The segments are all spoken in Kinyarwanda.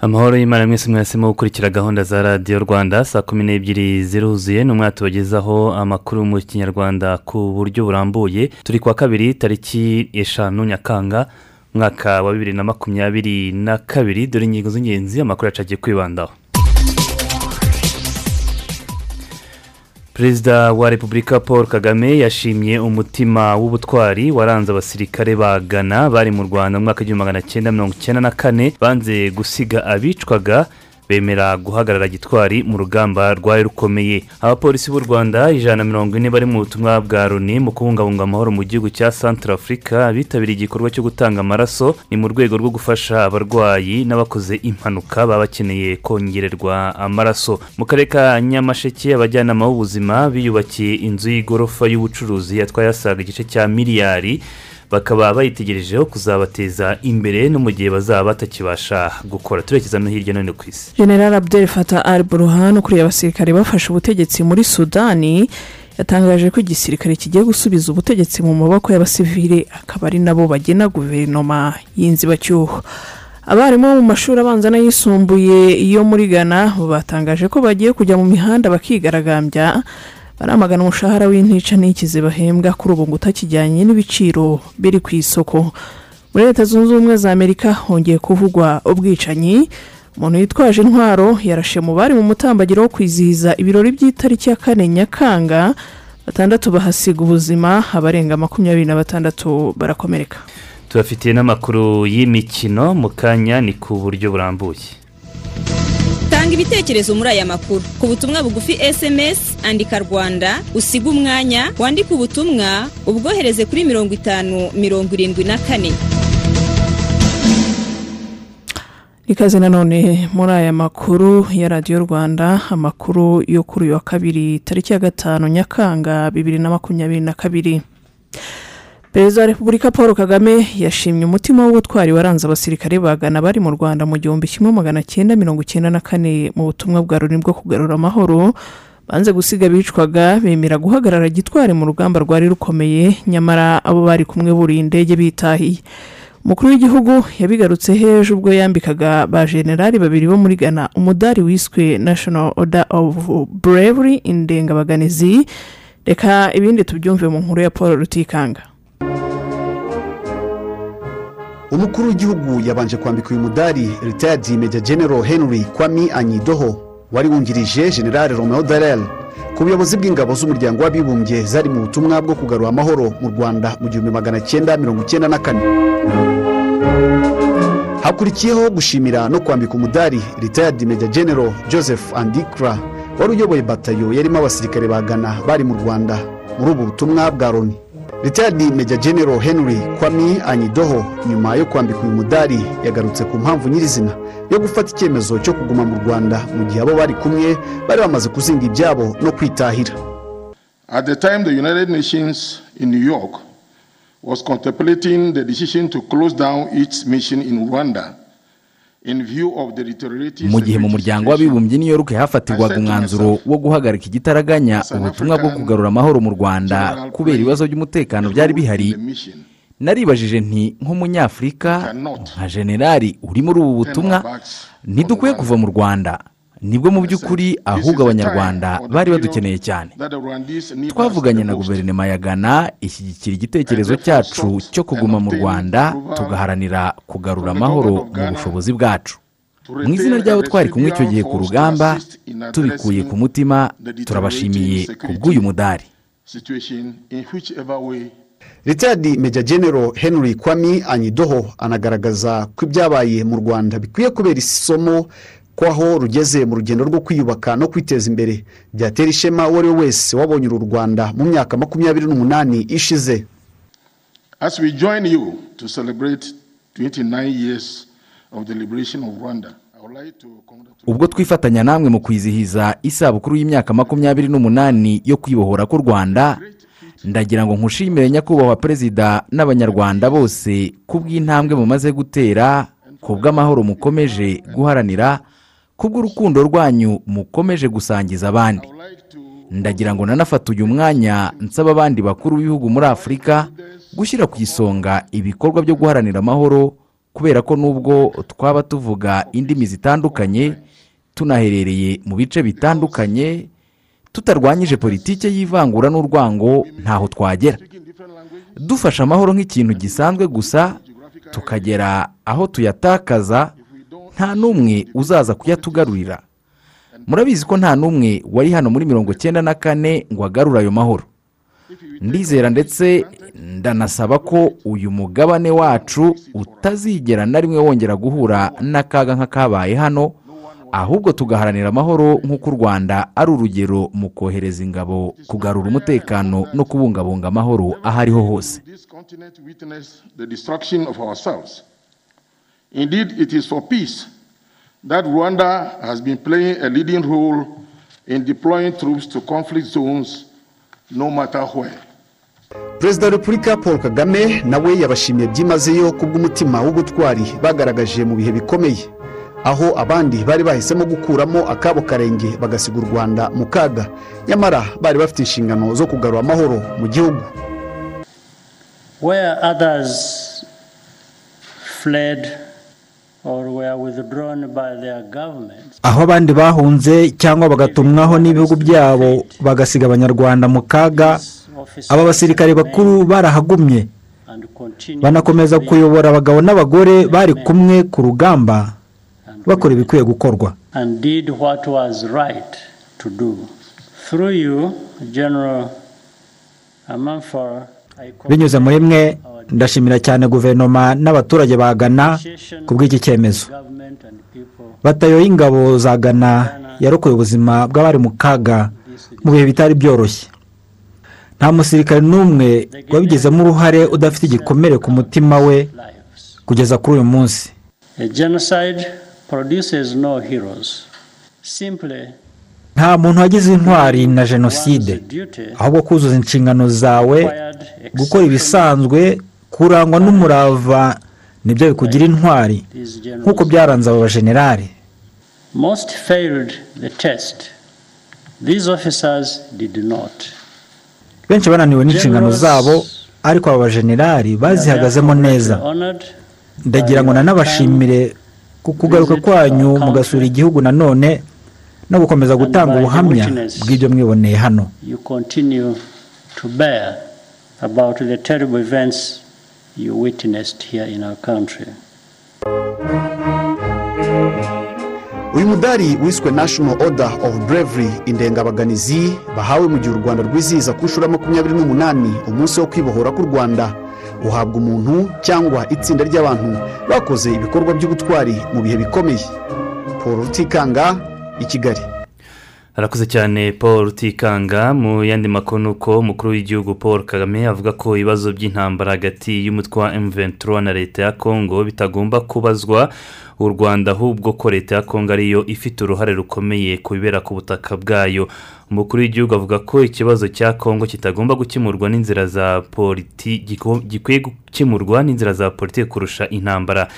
Amahoro y'imana mwese mwahisemo gukurikira gahunda za radiyo rwanda saa kumi n'ebyiri ziruzuye ni umwaka tubagezaho amakuru mu kinyarwanda ku buryo burambuye. Turi kuwa kabiri tariki eshanu nyakanga umwaka wa bibiri na makumyabiri na kabiri dore ingingo z'ingenzi amakuru yacu agiye kwibandaho. Perezida wa repubulika paul kagame yashimye umutima w'ubutwari waranze abasirikare ba ghana bari mu rwanda mu mwaka w'igihumbi magana cyenda mirongo icyenda na kane banze gusiga abicwaga bemera guhagarara gitwari mu rugamba rwari rukomeye. Abapolisi b'u rwanda ijana na mirongo ine bari mu butumwa bwa loni mu kubungabunga amahoro mu gihugu cya santara afurika bitabiriye igikorwa cyo gutanga amaraso ni mu rwego rwo gufasha abarwayi n'abakoze impanuka baba bakeneye kongererwa amaraso. Mu karere ka nyamasheke abajyanama b'ubuzima biyubakiye inzu y'igorofa y'ubucuruzi yatwaye asaga igice cya miliyari bakaba bayitegerejeho kuzabateza imbere no mu gihe bazaba batakibasha gukora. Turekeza no hirya no hino ku isi. General abdel fata al buruhan ukuriye abasirikare bafashe ubutegetsi muri sudani yatangaje ko igisirikare kigiye gusubiza ubutegetsi mu maboko y'abasivile akaba ari nabo bagena guverinoma y'inzibacyuho. Abarimu bo mu mashuri abanza n'ayisumbuye yo muri ghana batangaje ko bagiye kujya mu mihanda bakigaragambya baramagana umushahara w'intica n'ikize bahembwa kuri ubu ngo utakijyanye n'ibiciro biri ku isoko. Muri leta zunze ubumwe za amerika hongeye kuvugwa ubwicanyi. Umuntu witwaje intwaro yarashe mu bari mu mutambagiro wo kwizihiza ibirori by'itariki ya kane nyakanga. Batandatu bahasiga ubuzima abarenga makumyabiri na batandatu barakomereka. Tubafitiye n'amakuru y'imikino. Mu kanya ni ku buryo burambuye. Tanga ibitekerezo muri aya makuru. Ku butumwa bugufi sms andika rwanda usiga umwanya wandike ubutumwa ubwohereze kuri mirongo itanu mirongo irindwi na kane. Ikaze nanone muri aya makuru ya radiyo rwanda amakuru yo kuri uyu wa kabiri tariki ya gatanu nyakanga bibiri na makumyabiri na kabiri. Perezida wa repubulika paul kagame yashimye umutima w'ubutwari waranze abasirikare bagana bari mu rwanda mu gihumbi kimwe magana cyenda mirongo icyenda na kane mu butumwa bwa loni bwo kugarura amahoro. Banze gusiga bicwaga bemera guhagarara gitwari mu rugamba rwari rukomeye nyamara abo bari kumwe buriye indege bitahiye. Umukuru w'igihugu yabigarutse hejuru ubwo yambikaga ba generali babiri bo muri ghana umudari wiswe national order of bravery indengabaganizi reka ibindi tubyumve mu nkuru ya paul rutikanga. Umukuru w'igihugu yabanje kwambika uyu mudari ritayadi meja genero henry kwami anyidoho. Wari wungirije generale romeo darel. Ku buyobozi bw'ingabo z'umuryango w'abibumbye zari mu butumwa bwo kugarura amahoro mu rwanda mu gihumbi magana cyenda mirongo icyenda na kane. Hakurikiyeho gushimira no kwambika umudari ritayadi meja genero joseph andikra. Wari uyoboye batayo yarimo abasirikare ba ghana bari mu rwanda. Muri ubu butumwa bwa loni. Ritayadi meja genero henry kwami anyidoho nyuma yo kwambika uyu mudari yagarutse ku mpamvu nyirizina yo gufata icyemezo cyo kuguma mu rwanda mu gihe abo bari kumwe bari bamaze kuzinga ibyabo no kwitahira. At the time, the United Nations in New York was contemplating the decision to close down its mission in Rwanda in view of the deteriorating mu gihe mu muryango w'abibumbye New York hafatirwaga umwanzuro wo guhagarika igitaraganya ubutumwa bwo kugarura amahoro mu rwanda kubera ibibazo by'umutekano byari bihari naribajije nti nk'umunyafurika nka generali uri muri ubu butumwa ntidukwiye kuva mu rwanda. Ni bwo mu by'ukuri ahubwo abanyarwanda bari badukeneye cyane. twavuganye na guverinoma ya ghana ishyigikira igitekerezo cyacu cyo kuguma mu rwanda tugaharanira kugarura amahoro mu bushobozi bwacu. mu izina ry'abo twari kumwe icyo gihe ku rugamba tubikuye ku mutima turabashimiye ku bw'uyu mudari. ritayadi meja genero henry kwami anyidoho anagaragaza ko ibyabaye mu rwanda bikwiye kubera isomo ko aho rugeze mu rugendo rwo kwiyubaka no kwiteza imbere byatera ishema uwo ari we wese wabonye uru rwanda mu myaka makumyabiri n'umunani ishize. As we join you to celebrate 29 years of the liberation of Rwanda, ubwo twifatanya namwe mu kwizihiza isabukuru y'imyaka makumyabiri n'umunani yo kwibohora k'u rwanda ndagira ngo nkushimire nyakubahwa perezida n'abanyarwanda bose ku bw'intambwe mumaze gutera ku bw'amahoro mukomeje guharanira ku bw'urukundo rwanyu mukomeje gusangiza abandi. Ndagira ngo nanafate uyu mwanya nsaba abandi bakuru b'ibihugu muri afurika gushyira ku isonga ibikorwa byo guharanira amahoro kubera ko nubwo twaba tuvuga indimi zitandukanye tunaherereye mu bice bitandukanye tutarwanyije politiki y'ivangura n'urwango ntaho twagera. Dufashe amahoro nk'ikintu gisanzwe gusa tukagera aho tuyatakaza nta n'umwe uzaza kuyatugarurira. Murabizi ko nta n'umwe wari hano muri mirongo icyenda na kane ngo agarure ayo mahoro. Ndizera ndetse ndanasaba ko uyu mugabane wacu utazigera na rimwe wongera guhura n'akaga nk'akabaye hano ahubwo tugaharanira amahoro nk'uko u rwanda ari urugero mu kohereza ingabo kugarura umutekano no kubungabunga amahoro aho ariho hose Indeed, it is for peace that Rwanda has been playing a leading role in deploying troops to conflict zones no matter where. perezida wa repubulika paul kagame nawe yabashimiye byimazeyo ku bw'umutima w'ubutwari bagaragaje mu bihe bikomeye. Aho abandi bari bahisemo gukuramo akabo karenge bagasiga u rwanda mu kaga. Nyamara bari bafite inshingano zo kugarura amahoro mu gihugu. Where others fled aho abandi bahunze cyangwa bagatumwaho n'ibihugu byabo bagasiga abanyarwanda mu kaga. Aba basirikare bakuru barahagumye. Banakomeza kuyobora abagabo n'abagore bari kumwe ku rugamba bakora ibikwiye gukorwa. and did what was right to do. Through you, General Amanfor, I binyuze muri mwe ndashimira cyane guverinoma n'abaturage ba Ghana ku bw'iki cyemezo. Batayo y'ingabo za Ghana yarokoye ubuzima bw'abari mu kaga mu bihe bitari byoroshye. Nta musirikare n'umwe wabigizemo uruhare udafite igikomere ku mutima we kugeza kuri uyu munsi. A genocide produces no heroes. Simply, nta muntu wagize intwari na jenoside ahubwo kuzuza inshingano zawe gukora ibisanzwe kurangwa n'umurava ni byo bikugira intwari nk'uko byaranze aba bajenerali. Most failed the test. These officers did not. benshi bananiwe n'inshingano zabo ariko aba bajenerali bazihagazemo neza. ndagira ngo nanabashimire ku kugaruka kwanyu mugasura igihugu nanone no gukomeza gutanga ubuhamya bw'ibyo mwiboneye hano. you continue to bear about the terrible events you witnessed here in our country. uyu mudari wiswe national order of bravery indengabaganizi bahawe mu gihe u rwanda rwizihiza ku nshuro ya makumyabiri n'umunani umunsi wo kwibohora k'u rwanda. Uhabwa umuntu cyangwa itsinda ry'abantu bakoze ibikorwa by'ubutwari mu bihe bikomeye. Paul rutikanga i kigali. Harakuze cyane paul rutikanga mu yandi makuru ni uko umukuru w'igihugu paul kagame avuga ko ibibazo by'intambara hagati y'umutwe wa M23 na leta ya kongo bitagomba kubazwa. U rwanda ahubwo ko leta ya kongo ariyo ifite uruhare rukomeye ku bibera ku butaka bwayo. Umukuru w'igihugu avuga ko ikibazo cya kongo kitagomba gukemurwa n'inzira za politi gikwiye gukemurwa n'inzira za politiki kurusha intambara.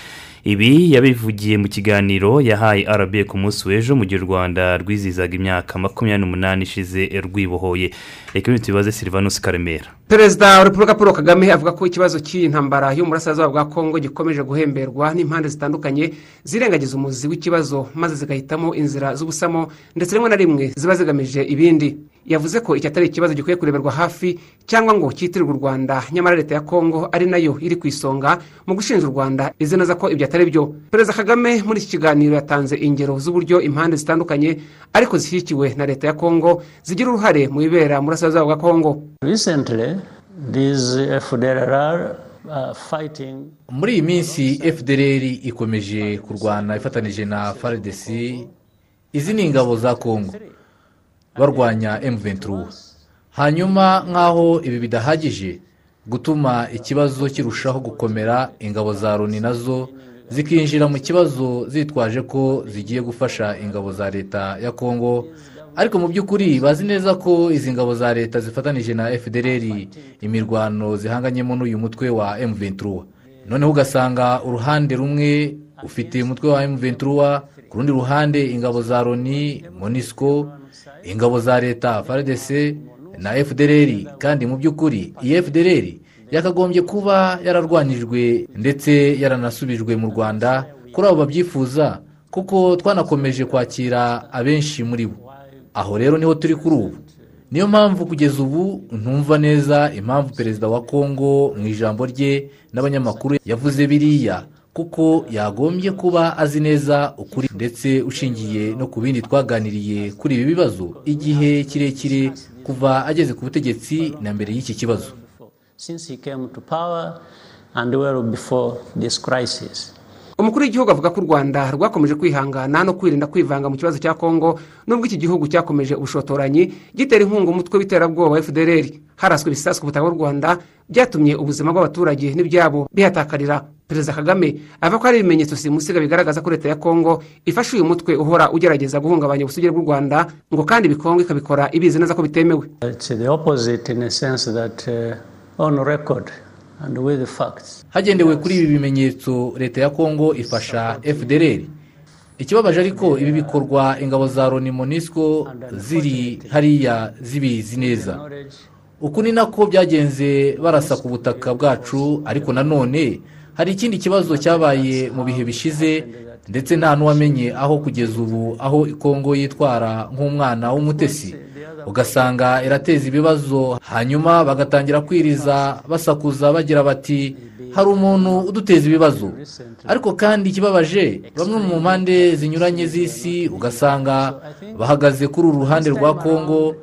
Ibi yabivugiye mu kiganiro yahaye rba ku munsi w'ejo mu gihe u rwanda rwizihizaga imyaka makumyabiri n'umunani ishize rwibohoye. Reka ibintu tubibaze silvanus karemera. Perezida wa repubulika paul kagame avuga ko ikibazo cy'iyi ntambara yo mu burasirazuba bwa kongo gikomeje guhemberwa n'impande zitandukanye zirengagiza umuzi w'ikibazo maze zigahitamo inzira z'ubusamo ndetse rimwe na rimwe ziba zigamije ibindi. Yavuze ko iki atari ikibazo gikwiye kureberwa hafi cyangwa ngo cyitirirwe u rwanda. Nyamara leta ya kongo ari na yo iri ku isonga mu gushinja u rwanda. Izi neza ko ibyo atari byo. Perezida kagame muri iki kiganiro yatanze ingero z'uburyo impande zitandukanye ariko zishyigikiwe na leta ya kongo zigira uruhare mu bibera mu burasirazuba bwa kongo Recently, these FDLR uh, fighting muri iyi minsi fdr ikomeje kurwana ifatanije na frdc izi ni ingabo za kongo barwanya m23. Hanyuma nk'aho ibi bidahagije gutuma ikibazo kirushaho gukomera ingabo za loni na zo zikinjira mu kibazo zitwaje ko zigiye gufasha ingabo za leta ya kongo ariko mu by'ukuri bazi neza ko izi ngabo za leta zifatanije na fdr imirwano zihanganyemo n'uyu mutwe wa m23. Noneho ugasanga uruhande rumwe ufite umutwe wa m23 ku rundi ruhande ingabo za loni monisco ingabo za leta frdc na fdr kandi mu by'ukuri iyi fdr yakagombye kuba yararwanyijwe ndetse yaranasubijwe mu rwanda kuri abo babyifuza kuko twanakomeje kwakira abenshi muri bo. Aho rero ni ho turi kuri ubu. Niyo mpamvu kugeza ubu ntumva neza impamvu perezida wa kongo mu ijambo rye n'abanyamakuru yavuze biriya. Kuko yagombye kuba azi neza ukuri ndetse ushingiye no ku bindi twaganiriye kuri ibi bibazo igihe kirekire kuva ageze ku butegetsi na mbere y'iki kibazo. Since he came to power and well before this crisis. umukuru w'igihugu avuga ko u rwanda rwakomeje kwihangana no kwirinda kwivanga mu kibazo cya kongo nubwo iki gihugu cyakomeje ubushotoranyi gitera inkunga umutwe w'iterabwoba wa fdr haraswe ibisasu ku butaka bw'u rwanda byatumye ubuzima bw'abaturage n'ibyabo bihatakarira. Perezida kagame avuga ko hari ibimenyetso simusiga bigaragaza ko leta ya kongo ifashe uyu mutwe uhora ugerageza guhungabanya ubusugire bw'u rwanda ngo kandi bikongo ikabikora ibizi neza ko bitemewe. It's the opposite in a sense that on record and with the facts. hagendewe kuri ibi bimenyetso leta ya kongo ifasha fdr ikibabaje ariko ibi bikorwa ingabo za loni monisco ziri hariya zibizi neza. Uku ni nako byagenze barasa ku butaka bwacu ariko nanone hari ikindi kibazo cyabaye mu bihe bishize ndetse nta n'uwamenye aho kugeza ubu aho kongo yitwara nk'umwana w'umutesi. Ugasanga irateza ibibazo hanyuma bagatangira kwiriza basakuza bagira bati hari umuntu uduteza ibibazo. Ariko kandi ikibabaje bamwe mu mpande zinyuranye z'isi ugasanga bahagaze kuri uru ruhande rwa kongo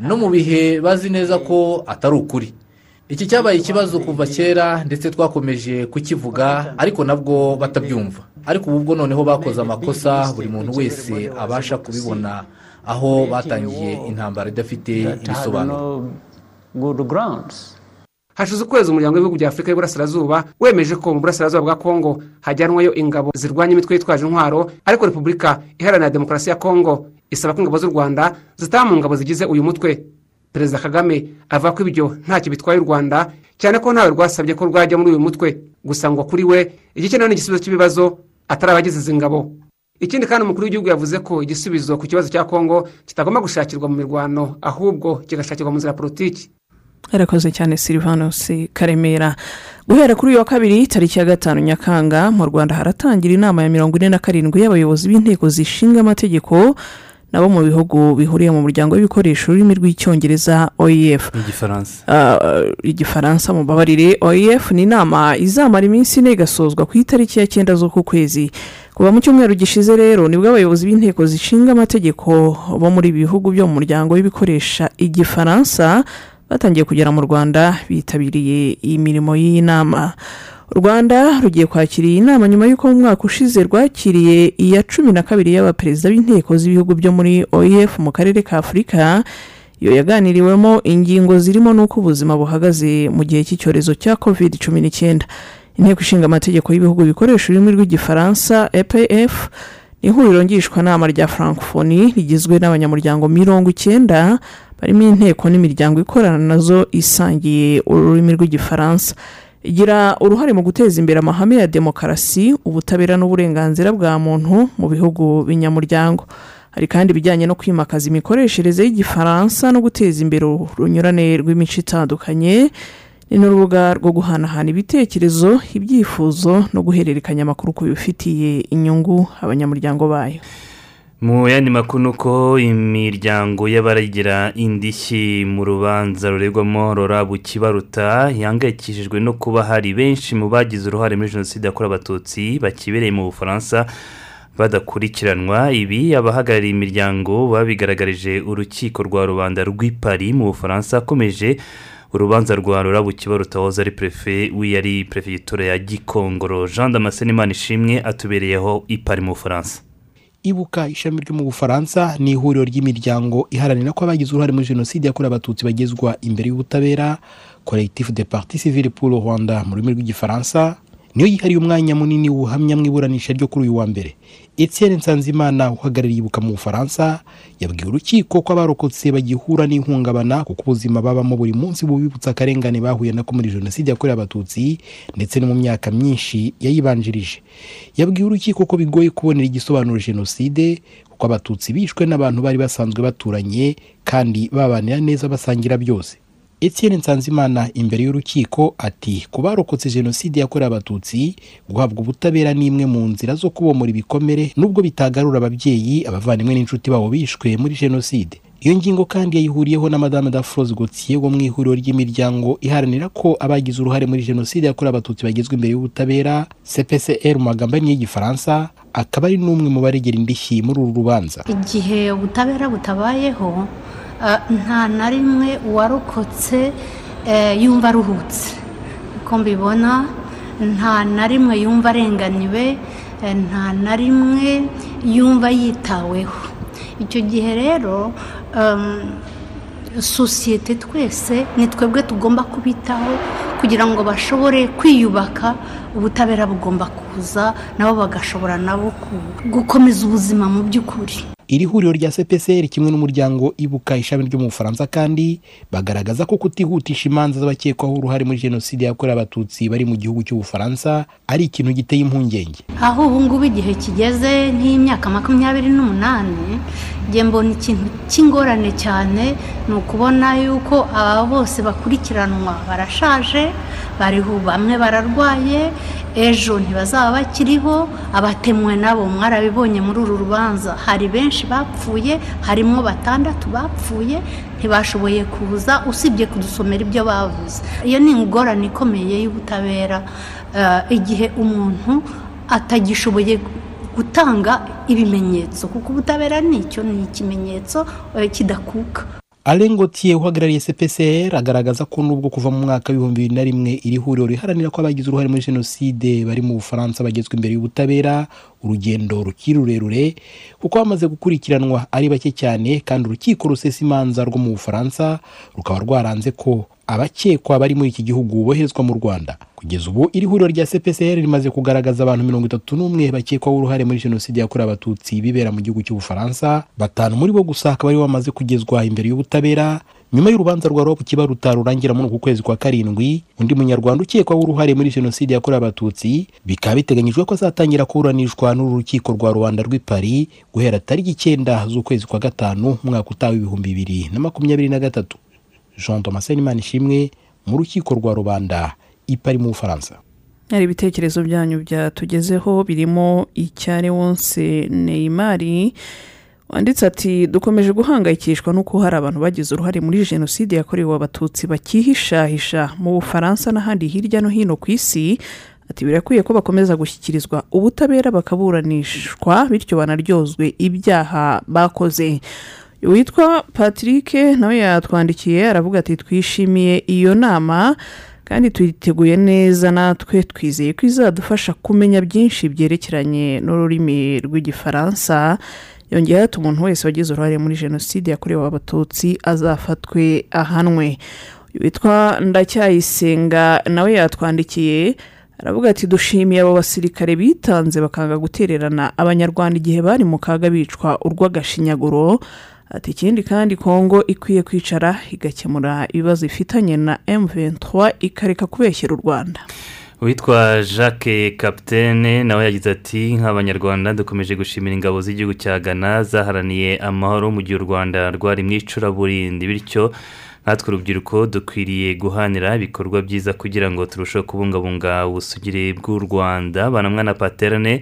no mu bihe bazi neza ko atari ukuri. Iki cyabaye ikibazo kuva kera ndetse twakomeje kukivuga ariko nabwo batabyumva. Ariko ubu bwo noneho bakoze amakosa buri muntu wese abasha kubibona. Aho batangiye intambara idafite ibisobanuro. Hashize ukwezi umuryango w'ibihugu bya afurika y'uburasirazuba wemeje ko mu burasirazuba bwa kongo hajyanwayo ingabo zirwanya imitwe yitwaje intwaro ariko repubulika iharanira demokarasi ya kongo isaba ko ingabo z'u rwanda zitaba mu ngabo zigize uyu mutwe. Perezida kagame avuga ko ibyo ntacyo bitwaye u rwanda cyane ko ntawe rwasabye ko rwajya muri uyu mutwe. Gusa ngo kuri we igikenewe ni igisubizo cy'ibibazo atari abagize izi ngabo. Ikindi kandi umukuru w'igihugu yavuze ko igisubizo ku kibazo cya kongo kitagomba gushakirwa mu mirwano ahubwo kigashakirwa mu nzira politiki. Yarakoze cyane silivanusi karemera. Guhera kuri uyu wa kabiri tariki ya gatanu nyakanga mu rwanda haratangira inama ya mirongo ine na karindwi y'abayobozi b'inteko zishinga amategeko nabo mu bihugu bihuriye mu muryango w'ibikoresho ururimi rw'icyongereza oef igifaransa igifaransa mubabarire oef ni inama izamara iminsi ine igasozwa ku itariki ya cyenda z'uku kwezi. Kuva mu cyumweru gishize rero ni bwo abayobozi b'inteko zishinga amategeko bo muri ibi bihugu byo mu muryango w'ibikoresha igifaransa batangiye kugera mu rwanda bitabiriye iyi mirimo y'iyi nama. U rwanda rugiye kwakira iyi nama nyuma y'uko mu mwaka ushize rwakiriye iya cumi na kabiri y'abaperezida b'inteko z'ibihugu byo muri oef mu karere ka afurika iyo yaganiriwemo ingingo zirimo n'uko ubuzima buhagaze mu gihe cy'icyorezo cya covid cumi n'icyenda inteko ishinga amategeko y'ibihugu bikoresha ururimi rw'igifaransa epf ni ihuriro ngishwanama rya francophonie rigizwe n'abanyamuryango mirongo icyenda barimo inteko n'imiryango ikorana na zo isangiye ururimi rw'igifaransa. Igira uruhare mu guteza imbere amahame ya demokarasi ubutabera n'uburenganzira bwa muntu mu bihugu binyamuryango hari kandi ibijyanye no kwimakaza imikoreshereze y'igifaransa no guteza imbere urunyurane rw'imico itandukanye. Ni n'urubuga rwo guhanahana ibitekerezo ibyifuzo no guhererekanya amakuru ku bifitiye inyungu abanyamuryango bayo. Mu yandi makuru ni uko imiryango y'abaragira indishyi mu rubanza ruregwamo rora bukibaruta ihangayikishijwe no kuba hari benshi mu bagize uruhare muri jenoside yakorewe abatutsi bakibereye mu bufaransa badakurikiranwa. Ibi abahagarariye imiryango babigaragarije urukiko rwa rubanda rw'ipari mu bufaransa akomeje urubanza rwa rurabukiba rutahoze ari perefe w'iyari perefegitura ya gikongoro. Jean damascene imana ishimwe atubereyeho ipari mu bufaransa. Ibuka ishami ryo mu bufaransa ni ihuriro ry'imiryango iharanira ko abagize uruhare muri jenoside yakorewe abatutsi bagezwa imbere y'ubutabera collectif de parti civile pour le rwanda mu rurimi rw'igifaransa niyo yihariye umwanya munini wuhamya mu iburanisha ryo kuri uyu wa mbere. Etienne nsanzimana uhagarariye ibuka mu bufaransa yabwiye urukiko ko abarokotse bagihura n'ihungabana kuko ubuzima babamo buri munsi bubibutsa akarengane bahuye nako muri jenoside yakorewe abatutsi ndetse no mu myaka myinshi yayibanjirije. Yabwiye urukiko ko bigoye kubonera igisobanuro jenoside kuko abatutsi bishwe n'abantu bari basanzwe baturanye kandi babanira neza basangira byose. Etienne nsanzimana imbere y'urukiko ati ku barokotse jenoside yakorewe abatutsi guhabwa ubutabera ni imwe mu nzira zo kubomora ibikomere nubwo bitagarura ababyeyi abavandimwe n'inshuti babo bishwe muri jenoside. Iyo ngingo kandi yayihuriyeho na madame dafrose gautier wo mu ihuriro ry'imiryango iharanira ko abagize uruhare muri jenoside yakorewe abatutsi bagezwa imbere y'ubutabera cpcr mu magambo y'igifaransa akaba ari n'umwe mu baregera indishyi muri uru rubanza. Igihe ubutabera butabayeho nta na rimwe uwarokotse yumva aruhutse uko mbibona nta na rimwe yumva arenganiwe nta na rimwe yumva yitaweho. Icyo gihe rero sosiyete twese ni twebwe tugomba kubitaho kugira ngo bashobore kwiyubaka ubutabera bugomba kuza nabo bagashobora nabo gukomeza ubuzima mu by'ukuri. Iri huriro rya cpcr kimwe n'umuryango ibuka ishami ryo mu bufaransa kandi bagaragaza ko kutihutisha imanza z'abakekwaho uruhare muri jenoside yakorewe abatutsi bari mu gihugu cy'ubufaransa ari ikintu giteye impungenge. Aho ubu ngubu igihe kigeze nk'imyaka makumyabiri n'umunani njye mbona ikintu cy'ingorane cyane ni ukubona yuko aba bose bakurikiranwa barashaje bariho bamwe bararwaye ejo ntibazaba bakiriho abatemwe nabo mwarabibonye muri uru rubanza. Hari benshi bapfuye harimo batandatu bapfuye ntibashoboye kuza usibye kudusomera ibyo bavuze. Iyo ni ingorane ikomeye y'ubutabera. Igihe umuntu atagishoboye gutanga ibimenyetso kuko ubutabera ni icyo ni ikimenyetso kidakuka. Arengotiye uhagarariye cpcr agaragaza ko nubwo kuva mu mwaka w'ibihumbi bibiri na rimwe iri huriro riharanira ko abagize uruhare muri jenoside bari mu bufaransa bagezwa imbere y'ubutabera urugendo rukiri rurerure kuko bamaze gukurikiranwa ari bake cyane kandi urukiko rusesa imanza rwo mu bufaransa rukaba rwaranze ko abakekwa bari muri iki gihugu boherezwa mu rwanda. Kugeza ubu iri huriro rya cpcr rimaze kugaragaza abantu mirongo itatu n'umwe bakekwaho uruhare muri jenoside yakorewe abatutsi bibera mu gihugu cy'ubufaransa. Batanu muri bo gusa akaba ari bo bamaze kugezwa imbere y'ubutabera. Nyuma y'urubanza rwa robo kibaruta rurangira muri uku kwezi kwa karindwi undi munyarwanda ukekwaho uruhare muri jenoside yakorewe abatutsi bikaba biteganyijwe ko azatangira kuburanishwa n'uru rukiko rwa rwanda rw'i paris guhera tariki icyenda z'ukwezi kwa gatanu umwaka utaha w'ibihumbi bibiri na makumyabiri na gatatu. Jean thomas ishimwe mu rukiko rwa rubanda ipari mu bufaransa. Hari ibitekerezo byanyu byatugezeho birimo icyare wonse neyimari wanditse ati dukomeje guhangayikishwa n'uko hari abantu bagize uruhare muri jenoside yakorewe abatutsi bakihishahisha mu bufaransa n'ahandi hirya no hino ku isi. Ati birakwiye ko bakomeza gushyikirizwa ubutabera bakaburanishwa bityo banaryozwe ibyaha bakoze. Witwa patrick nawe yatwandikiye aravuga ati twishimiye iyo nama kandi tuyiteguye neza natwe twizeye ko izadufasha kumenya byinshi byerekeranye n'ururimi rw'igifaransa. Yongeyeho ati umuntu wese wagize uruhare muri jenoside yakorewe abatutsi azafatwe ahanwe. Witwa ndacyayisenga nawe yatwandikiye aravuga ati dushimiye abo basirikare bitanze bakanga gutererana abanyarwanda igihe bari mu kaga bicwa urw'agashinyaguro ati ikindi kandi kongo ikwiye kwicara igakemura ibibazo ifitanye na M23 ikareka kubeshyira u rwanda. Witwa jacques capitaine nawe yagize ati nk'abanyarwanda dukomeje gushimira ingabo z'igihugu cya ghana zaharaniye amahoro mu gihe u rwanda rwari mu icuraburindi. Bityo natwe urubyiruko dukwiriye guhanira ibikorwa byiza kugira ngo turusheho kubungabunga ubusugire bw'u rwanda. Banamwa na paterane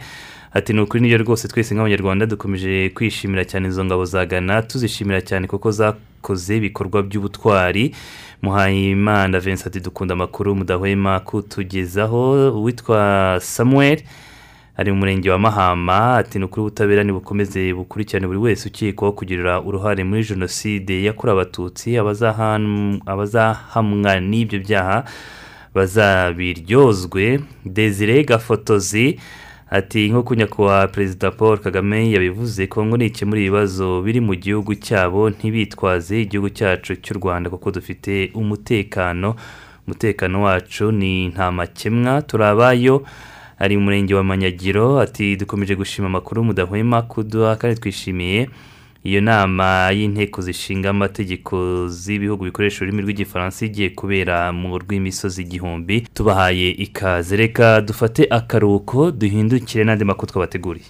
ati ni ukuri ni byo rwose twese nk'abanyarwanda dukomeje kwishimira cyane izo ngabo za ghana. Tuzishimira cyane kuko zakoze ibikorwa by'ubutwari muhayimana vincent dukunda amakuru mudahwema kutugezaho. Uwitwa samuel ari mu murenge wa mahama ati ni ukuri ubutabera ntibukomeze bukurikirane buri wese ukekwaho kugirira uruhare muri jenoside yakorewe abatutsi abazaham- abazahamwa n'ibyo byaha bazabiryozwe. Desire gafotozi ati nk'uko nyakubahwa perezida paul kagame yabivuze kongo nikemura ibibazo biri mu gihugu cyabo ntibitwaze igihugu cyacu cy'u rwanda kuko dufite umutekano. Umutekano wacu ni nta makemwa turabayo. Ari mu murenge wa manyagiro ati dukomeje gushima amakuru mudahwema kuduha kandi twishimiye iyo nama y'inteko zishinga amategeko z'ibihugu bikoresha ururimi rw'igifaransa igiye kubera mu rw'imisozi igihumbi tubahaye ikaze. Reka dufate akaruhuko duhindukire n'andi makuru twabateguriye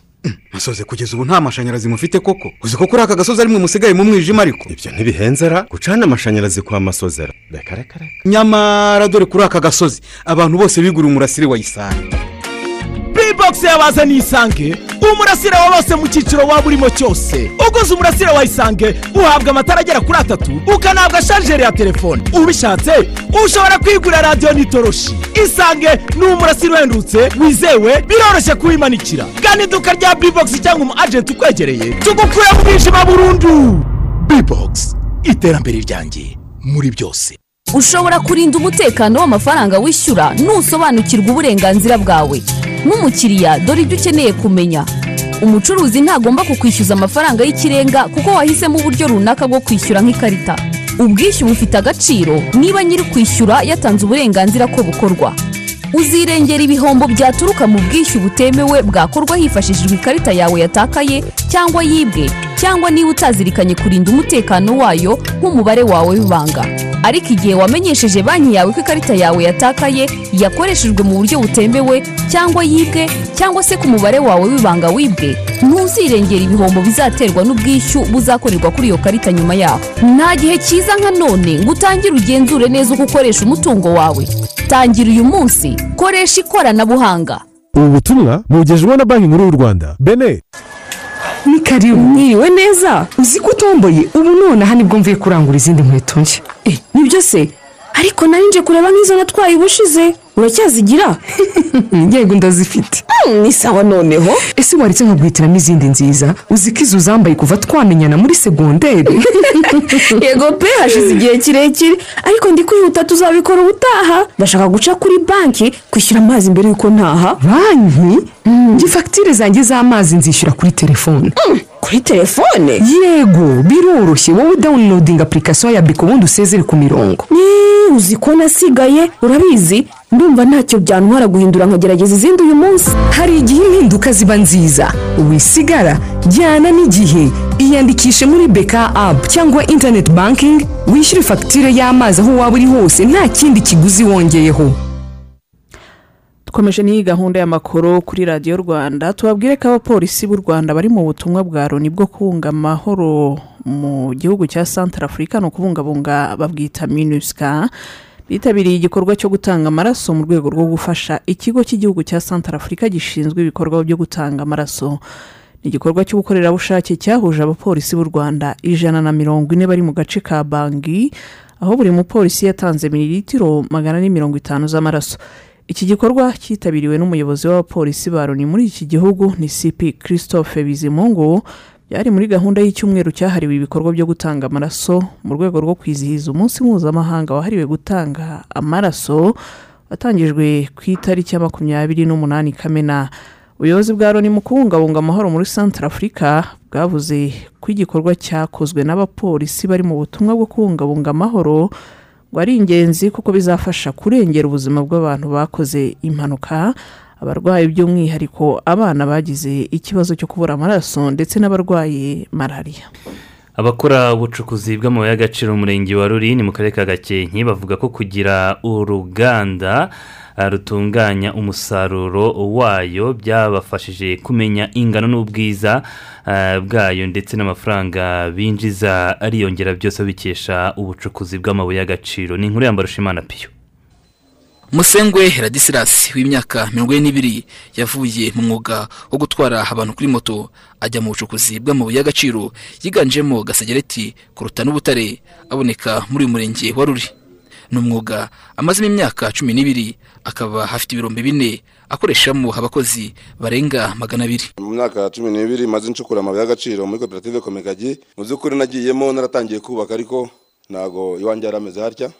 masoze kugeza ubu nta mashanyarazi mufite koko. Uzi ko kuri aka gasozi arimwe musigaye mu mwijima ariko? Ibyo ntibihenzera gucana amashanyarazi kwa masozera reka reka reka. Nyamara dore kuri aka gasozi abantu bose biguriye umurasire wa isari bibogisi yabazaniye isange. Umurasire wa bose mu cyiciro waba urimo cyose. Uguze umurasire wa isange uhabwa amatara agera kuri atatu ukanahabwa sharijeri ya telefone. Ubishatse ushobora kwigurira radiyo n'itoroshi. Isange ni umurasire uhendutse wizewe biroroshye kuwimanikira. Gana iduka rya bibogisi cyangwa umu ajenti ukwegereye tugukure mu mwijima burundu. Bibogisi iterambere ryanjye muri byose. Ushobora kurinda umutekano w'amafaranga wishyura nusobanukirwa uburenganzira bwawe. Nk'umukiriya dore ibyo ukeneye kumenya. Umucuruzi ntagomba kukwishyuza amafaranga y'ikirenga kuko wahisemo uburyo runaka bwo kwishyura nk'ikarita. Ubwishyu bufite agaciro niba nyiri kwishyura yatanze uburenganzira ko bukorwa. Uzirengera ibihombo byaturuka mu bwishyu butemewe bwakorwa hifashishijwe ikarita yawe yatakaye cyangwa yibwe cyangwa niba utazirikanye kurinda umutekano wayo nk'umubare wawe w'ibanga. Ariko igihe wamenyesheje banki yawe ko ikarita yawe yatakaye yakoreshejwe mu buryo butemewe cyangwa yibwe cyangwa se ku mubare wawe w'ibanga wibwe ntuzirengera ibihombo bizaterwa n'ubwishyu buzakorerwa kuri iyo karita nyuma yaho. Nta gihe cyiza nka none ngo utangire ugenzure neza uko ukoresha umutungo wawe. Tangira uyu munsi koresha ikoranabuhanga. Ubu butumwa bugejejweho na banki nkuru y'u rwanda bene ni karibu. Mwiriwe neza. Uzi ko utomboye. Ubu nonaha ni bwo mvuye kurangura izindi nkweto nshya. Nibyo se? Ariko nari nje kureba nk'izo natwaye ubushize. Uracyazigira? Yego ndazifite. Ni sawa noneho. Ese waretse nkaguhitiramo izindi nziza? Uzi ko izo uzambaye kuva twamenyana muri segonderi? Yego pe hashize igihe kirekire. Ariko ndi kwihuta tuzabikora ubutaha. Ndashaka guca kuri banki kwishyura amazi mbere y'uko ntaha. Banki? Njye fagitire zanjye z'amazi nzishyura kuri telefone. Kuri telefone? Yego biroroshye. Wowe dawunilodinga apurikasiyo ya biko ubundi usezere ku mirongo. Uzi ko nasigaye urabizi? Ndumva ntacyo byantwara guhindura nkagerageza izindi uyu munsi. Hari igihe impinduka ziba nziza. Wisigara jyana n'igihe. Iyandikishe muri beka apu cyangwa interineti bankingi wishyure fagitire y'amazi aho waba uri hose nta kindi kiguzi wongeyeho. Dukomeje n'iyi gahunda y'amakuru kuri radiyo rwanda tubabwire ko abapolisi b'u rwanda bari mu butumwa bwa loni bwo kubunga amahoro mu gihugu cya santara afurika ni ukubungabunga babwita minusika bitabiriye igikorwa cyo gutanga amaraso mu rwego rwo gufasha ikigo cy'igihugu cya santara afurika gishinzwe ibikorwa byo gutanga amaraso. Ni igikorwa cy'ubukorerabushake cyahuje abapolisi b'u rwanda ijana na mirongo ine bari mu gace ka bangi aho buri mupolisi yatanze mililitiro magana ane mirongo itanu z'amaraso. Iki gikorwa cyitabiriwe n'umuyobozi w'abapolisi ba loni muri iki gihugu ni cp christophe bizimungu byari muri gahunda y'icyumweru cyahariwe ibikorwa byo gutanga amaraso mu rwego rwo kwizihiza umunsi mpuzamahanga wahariwe gutanga amaraso watangijwe ku itariki ya makumyabiri n'umunani kamena. Ubuyobozi bwa loni mu kubungabunga amahoro muri santara afurika bwavuze ko igikorwa cyakozwe n'abapolisi bari mu butumwa bwo kubungabunga amahoro ngo ari ingenzi kuko bizafasha kurengera ubuzima bw'abantu bakoze impanuka. Abarwayi by'umwihariko abana bagize ikibazo cyo kubura amaraso ndetse n'abarwaye malariya. Abakora ubucukuzi bw'amabuye y'agaciro mu murenge wa ruri ni mu karere ka gakenke bavuga ko kugira uruganda rutunganya umusaruro wayo byabafashije kumenya ingano n'ubwiza ah, bwayo ndetse n'amafaranga binjiza ariyongera byose babikesha ubucukuzi bw'amabuye y'agaciro. Ni inkuru yambara ushimana piyo musengwe radisirasi w'imyaka mirongo ine n'ibiri yavuye mu mwuga wo gutwara abantu kuri moto ajya mu bucukuzi bw'amabuye y'agaciro yiganjemo gasegereti kuruta n'ubutare aboneka muri uyu murenge wa ruri ni umwuga amazemo imyaka cumi n'ibiri akaba afite ibirombe bine akoreshamo abakozi barenga magana abiri. Mu myaka cumi n'ibiri maze ncukura amabuye y'agaciro muri koperative komekagi mu by'ukuri nagiyemo naratangiye kubaka ariko ntabwo iwanjye yari ameze hatya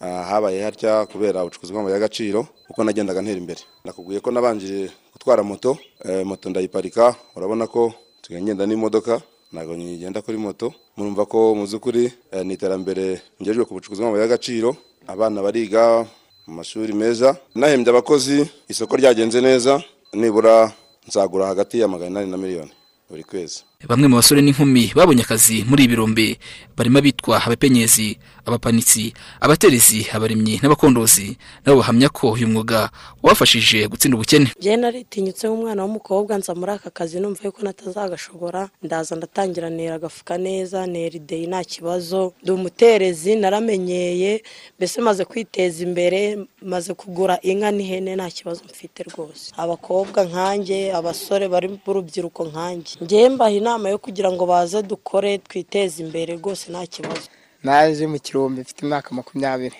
habaye hatya kubera ubucukuzi bw'amabuye y'agaciro uko nagendaga ntera imbere. Nakubwiye ko nabanje gutwara moto eh, moto ndayiparika urabona ko ngenda n'imodoka ntabwo ngenda kuri moto. Murumva ko mu by'ukuri eh, ni iterambere ngejwe ku bucukuzi bw'amabuye y'agaciro. Abana bariga mu mashuri meza nahembye abakozi isoko ryagenze neza nibura nzagura hagati ya magana inani na miliyoni buri kwezi. Bamwe mu basore n'inkumi babonye akazi muri ibi birombe. Barimo abitwa abapenyezi abapanitsi abaterezi abaremyi n'abakondozi. Nabo bahamya ko uyu mwuga wabafashije gutsinda ubukene. Njyewe naritinyutse nk'umwana w'umukobwa nza muri aka kazi numva yuko natazagashobora. Ndaza ndatangira nera agafuka neza nera ideyi nta kibazo. Ndi umuterezi naramenyeye mbese maze kwiteza imbere maze kugura inka n'ihene nta kibazo mfite rwose. Abakobwa nkanjye abasore bari b'urubyiruko nkanjye. Njyewe mbaha yo kugira ngo baze dukore twiteze imbere rwose nta kibazo. Naje mu kirombe mfite imyaka makumyabiri.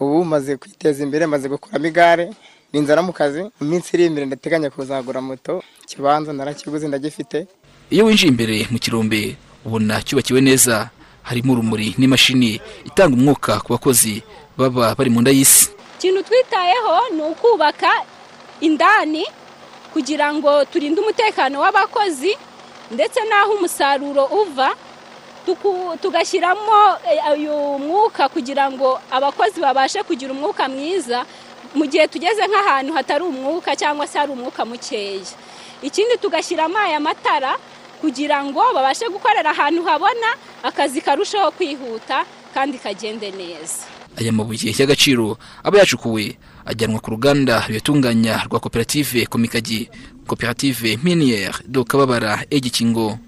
Ubu maze kwiteza imbere maze gukuramo igare. Ninzara mu kazi mu minsi iri imbere ndateganya kuzagura moto. Ikibanza narakiguze ndagifite. Iyo winjiye imbere mu kirombe ubona cyubakiwe neza. Harimo urumuri n'imashini itanga umwuka ku bakozi baba bari mu nda y'isi. Ikintu twitayeho ni ukubaka indani kugira ngo turinde umutekano w'abakozi ndetse n'aho umusaruro uva tugashyiramo eh, uyu mwuka kugira ngo abakozi babashe kugira umwuka mwiza mu gihe tugeze nk'ahantu hatari umwuka cyangwa se hari umwuka mukeya. Ikindi tugashyiramo aya matara kugira ngo babashe gukorera ahantu habona akazi karushaho kwihuta kandi kagende neza. Aya mabuye y'agaciro aba yacukuwe ajyanwa ku ruganda ruyatunganya rwa koperative komikagi koperative miniere do kababara egikingo.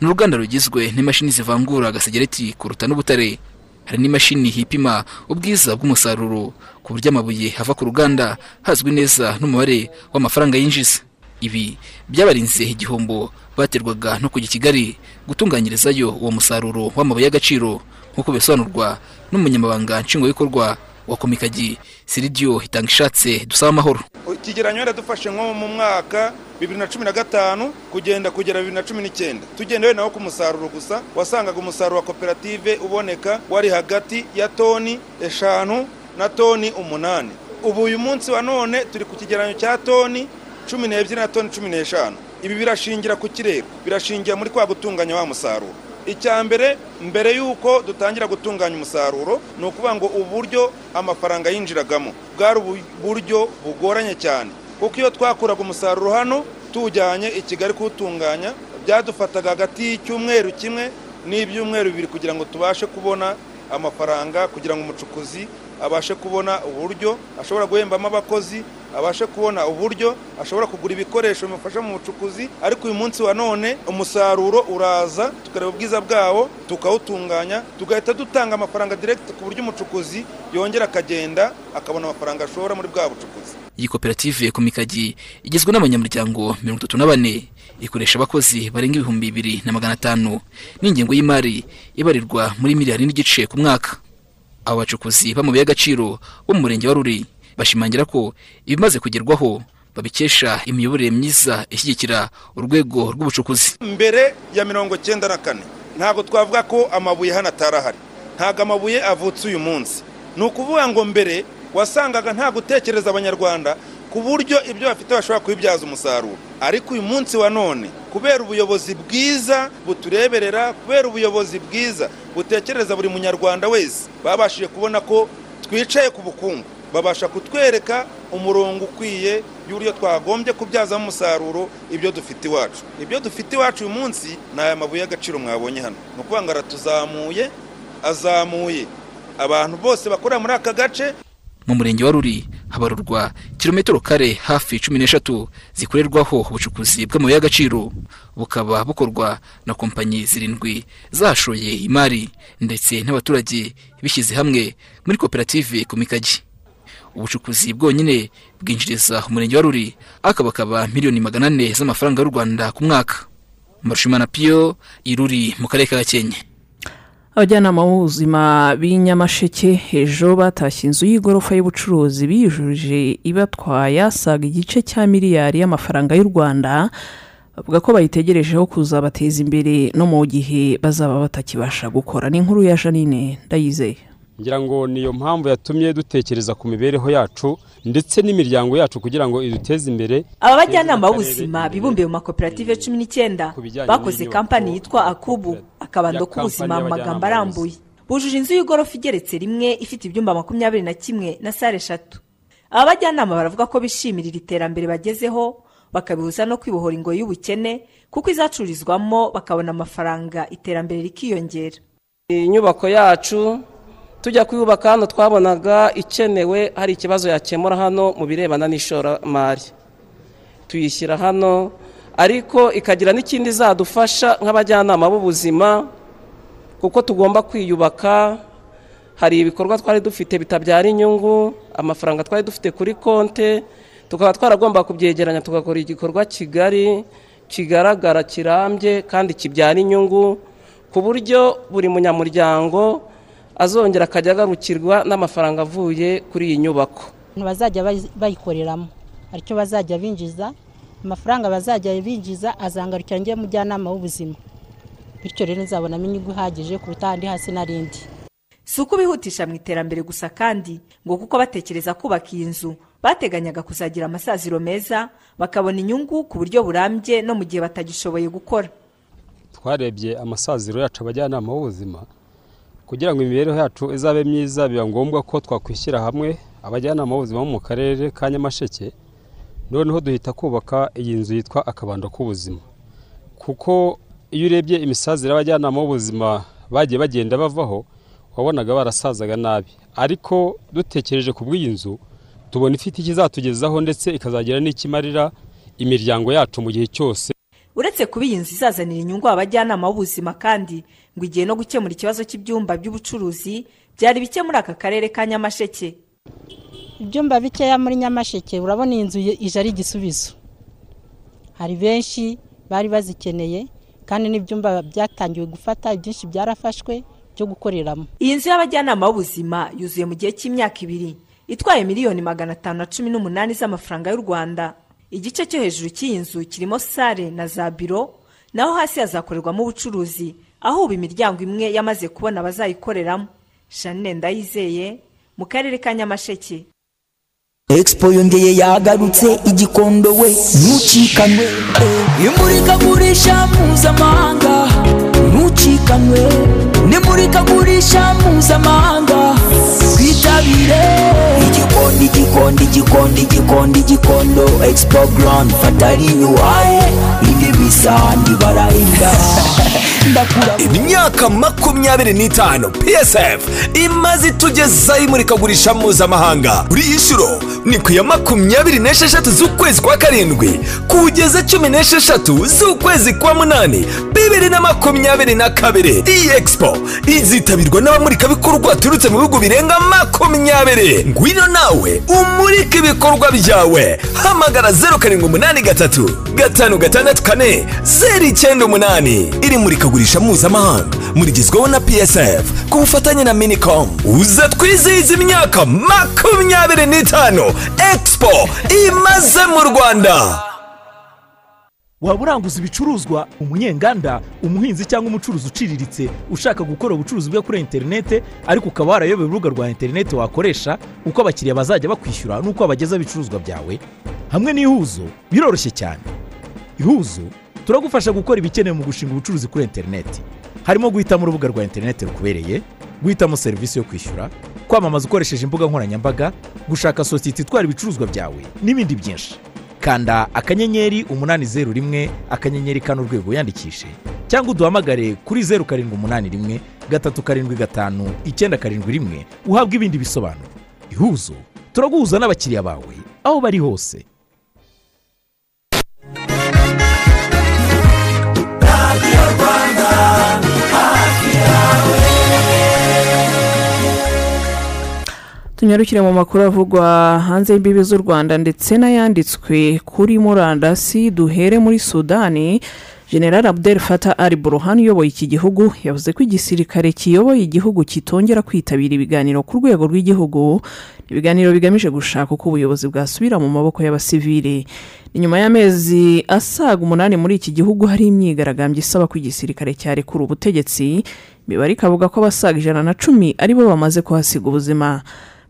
Ni uruganda rugizwe n'imashini zivangura agasegereti kuruta n'ubutare. Hari n'imashini ipima ubwiza bw'umusaruro ku buryo amabuye ava ku ruganda hazwi neza n'umubare w'amafaranga yinjiza. Ibi byabarinze igihombo baterwaga no kujya i kigali gutunganyirizayo uwo musaruro w'amabuye y'agaciro nk'uko bisobanurwa n'umunyamabanga nshingwabikorwa wa komikagi siridiyo hitanga ishatse dusaba amahoro. Ikigereranyo yaradufashe nko mu mwaka bibiri na cumi na gatanu kugenda kugera bibiri na cumi n'icyenda tugendewe naho ku musaruro gusa. Wasangaga umusaruro wa koperative uboneka wari hagati ya toni eshanu na toni umunani. Ubu uyu munsi wa none turi ku kigereranyo cya toni cumi n'ebyiri na toni cumi n'eshanu. Ibi birashingira ku kirere. Birashingira muri kwa gutunganya wa musaruro. Icya mbere mbere y'uko dutangira gutunganya umusaruro ni ukuvuga ngo uburyo amafaranga yinjiragamo. Bwari uburyo bugoranye cyane. Kuko iyo twakuraga umusaruro hano tuwujyanye i kigali kuwutunganya byadufataga hagati y'icyumweru kimwe n'ibyumweru bibiri kugira ngo tubashe kubona amafaranga kugira ngo umucukuzi abashe kubona uburyo ashobora guhembamo abakozi abashe kubona uburyo ashobora kugura ibikoresho bimufasha mu bucukuzi ariko uyu munsi wa none umusaruro uraza tukareba ubwiza bwawo tukawutunganya tugahita dutanga amafaranga direkiti ku buryo umucukuzi yongera akagenda akabona amafaranga ashora muri bwa bucukuzi. Iyi koperative komikagi igizwe n'abanyamuryango mirongo itatu na bane. Ikoresha abakozi barenga ibihumbi bibiri na magana atanu. N'ingengo y'imari ibarirwa muri miliyari n'igice ku mwaka. Abo bacukuzi b'amabuye y'agaciro bo mu murenge wa ruri bashimangira ko ibimaze kugerwaho babikesha imiyoborere myiza ishyigikira urwego rw'ubucukuzi. Mbere ya mirongo cyenda na kane ntabwo twavuga ko amabuye hano atari ahari ntabwo amabuye avutse uyu munsi. Ni ukuvuga ngo mbere wasangaga nta gutekereza abanyarwanda ku buryo ibyo bafite bashobora kubibyaza umusaruro. Ariko uyu munsi wa none kubera ubuyobozi bwiza butureberera kubera ubuyobozi bwiza butekereza buri munyarwanda wese babashije kubona ko twicaye ku bukungu. Babasha kutwereka umurongo ukwiye y'uburyo twagombye kubyazamo umusaruro ibyo dufite iwacu. Ibyo dufite iwacu uyu munsi ni aya mabuye y'agaciro mwabonye hano. Ni ukuvuga ngo aratuzamuye azamuye. Abantu bose bakorera muri aka gace. Mu murenge wa ruri habarurwa kilometero kare hafi cumi n'eshatu zikorerwaho ubucukuzi bw'amabuye y'agaciro. Bukaba bukorwa na kompanyi zirindwi zashoye imari ndetse n'abaturage bishyize hamwe muri koperative komikagi ubucukuzi bwonyine bwinjiriza umurenge wa ruri akabakaba miliyoni magana ane z'amafaranga y'u rwanda ku mwaka. Marushimana piyo iruri mu karere ka gakenke. Abajyanama b'ubuzima b'i nyamasheke ejo batashye inzu y'igorofa y'ubucuruzi biyujurije ibatwaye asaga igice cya miliyari y'amafaranga y'u rwanda bavuga ko bayitegerejeho kuzabateza imbere no mu gihe bazaba batakibasha gukora. Ni inkuru ya janine ndayizeye. Ngira ngo niyo mpamvu yatumye dutekereza ku mibereho yacu ndetse n'imiryango yacu kugira ngo iduteze imbere. Aba bajyanama b'ubuzima bibumbiye mu makoperative cumi n'icyenda. bakoze kampani yitwa akubu. akabando k'ubuzima mu magambo arambuye. Bujuje inzu y'igorofa igeretse rimwe ifite ibyumba makumyabiri na kimwe na sale eshatu aba bajyanama baravuga ko bishimira iri terambere bagezeho bakabihuza no kwibohora ingoyi y'ubukene kuko izacururizwamo bakabona amafaranga iterambere rikiyongera. Inyubako yacu tujya kuyubaka hano twabonaga ikenewe hari ikibazo yakemura hano mu birebana n'ishoramari. Tuyishyira hano ariko ikagira n'ikindi izadufasha nk'abajyanama b'ubuzima kuko tugomba kwiyubaka hari ibikorwa twari dufite bitabyara inyungu amafaranga twari dufite kuri konte tukaba twaragomba kubyegeranya tugakora igikorwa kigari kigaragara kirambye kandi kibyara inyungu ku buryo buri munyamuryango azongera akajya agarukirwa n'amafaranga avuye kuri iyi nyubako. Bazajya bayikoreramo. Aricyo bazajya binjiza amafaranga bazajya binjiza azangarukira njye mujyanama w'ubuzima. Bityo rero nzabonamo inyungu ihagije kuruta ahandi hasi n'arindi si uko bihutisha mu iterambere gusa kandi ngo kuko batekereza kubaka iyi nzu bateganyaga kuzagira amasaziro meza bakabona inyungu ku buryo burambye no mu gihe batagishoboye gukora. Twarebye amasaziro yacu abajyanama b'ubuzima kugira ngo imibereho yacu izabe myiza biba ngombwa ko twakwishyira hamwe abajyanama b'ubuzima bo mu karere ka nyamasheke noneho duhita kubaka iyi nzu yitwa akabando k'ubuzima. Kuko iyo urebye imisazire y'abajyanama b'ubuzima bagiye bagenda bavaho wabonaga barasazaga nabi. Ariko dutekereje ku bw'iyi nzu tubona ifite ikizatugezaho ndetse ikazagira n'ikimarira imiryango yacu mu gihe cyose. Uretse kuba iyi nzu izazanira inyungu abajyanama b'ubuzima kandi ngo igihe no gukemura ikibazo cy'ibyumba by'ubucuruzi byari bike muri aka karere ka nyamasheke. Ibyumba bikeya muri nyamasheke urabona iyi nzu ije ari igisubizo. Hari benshi bari bazikeneye kandi n'ibyumba byatangiwe gufata ibyinshi byarafashwe byo gukoreramo. Iyi nzu y'abajyanama b'ubuzima yuzuye mu gihe cy'imyaka ibiri itwaye miliyoni magana atanu na cumi n'umunani z'amafaranga y'u rwanda. Igice cyo hejuru cy'iyi nzu kirimo sale na za biro naho hasi hazakorerwamo ubucuruzi. Aho ubu imiryango imwe yamaze kubona abazayikoreramo. Janine ndayizeye mu karere ka nyamasheke. Expo yongeye yagarutse igikondo we ntucikanwe imurikagurisha mpuzamahanga ntucikanwe nimurikagurisha mpuzamahanga twitabire. Igikondo igikondo igikondo igikondo igikondo expo grand fatari nyuwaye indi bisa ntibarahinda imyaka makumyabiri n'itanu psf imaze itugezaho imurikagurisha mpuzamahanga. Buri inshuro ni ku ya makumyabiri n'esheshatu z'ukwezi kwa karindwi. Kugeza cumi n'esheshatu z'ukwezi kwa munani bibiri na makumyabiri na kabiri. Iyi expo izitabirwa n'abamurikabikorwa baturutse mu bihugu birenga makumyabiri. Ngwino nawe umurike ibikorwa byawe. Hamagara zeru karindwi umunani gatatu gatanu gatandatu kane. Zeru icyenda umunani iri murikagurisha mpuzamahanga. Murigezweho na psf ku bufatanye na minicom uza twizihiza imyaka makumyabiri n'itanu. Expo imaze mu rwanda. Waba uranguza ibicuruzwa umunyenganda umuhinzi cyangwa umucuruzi uciriritse ushaka gukora ubucuruzi bwe kuri interinete ariko ukaba warayobewe urubuga rwa interinete wakoresha uko abakiriya bazajya bakwishyura n'uko bagezaho ibicuruzwa byawe. Hamwe n'ihuzo biroroshye cyane. Ihuzo turagufasha gukora ibikenewe mu gushinga ubucuruzi kuri interineti harimo guhitamo urubuga rwa interineti rukubereye guhitamo serivisi yo kwishyura kwamamaza ukoresheje imbuga nkoranyambaga gushaka sosiyete itwara ibicuruzwa byawe n'ibindi byinshi. Kanda akanyenyeri umunani zeru rimwe akanyenyeri kane urwego wiyandikishe cyangwa uduhamagare kuri zeru karindwi umunani rimwe gatatu karindwi gatanu icyenda karindwi rimwe uhabwe ibindi bisobanuro. Ihuzo turaguhuza n'abakiriya bawe aho bari hose. Tunyarukire mu makuru avugwa hanze y'imbibi z'u rwanda ndetse n'ayanditswe kuri murandasi duhere muri sudani general abdel fata ari buruhan uyoboye iki gihugu yavuze ko igisirikare kiyoboye igihugu kitongera kwitabira ibiganiro ku rwego rw'igihugu ibiganiro bigamije gushaka uko ubuyobozi bwasubira mu maboko y'abasivili inyuma y'amezi asaga umunani muri iki gihugu hari imyigaragambyo isaba ko igisirikare cyarekura ubutegetsi. Imibare ikavuga ko abasaga ijana na cumi ari bo bamaze kuhasiga ubuzima.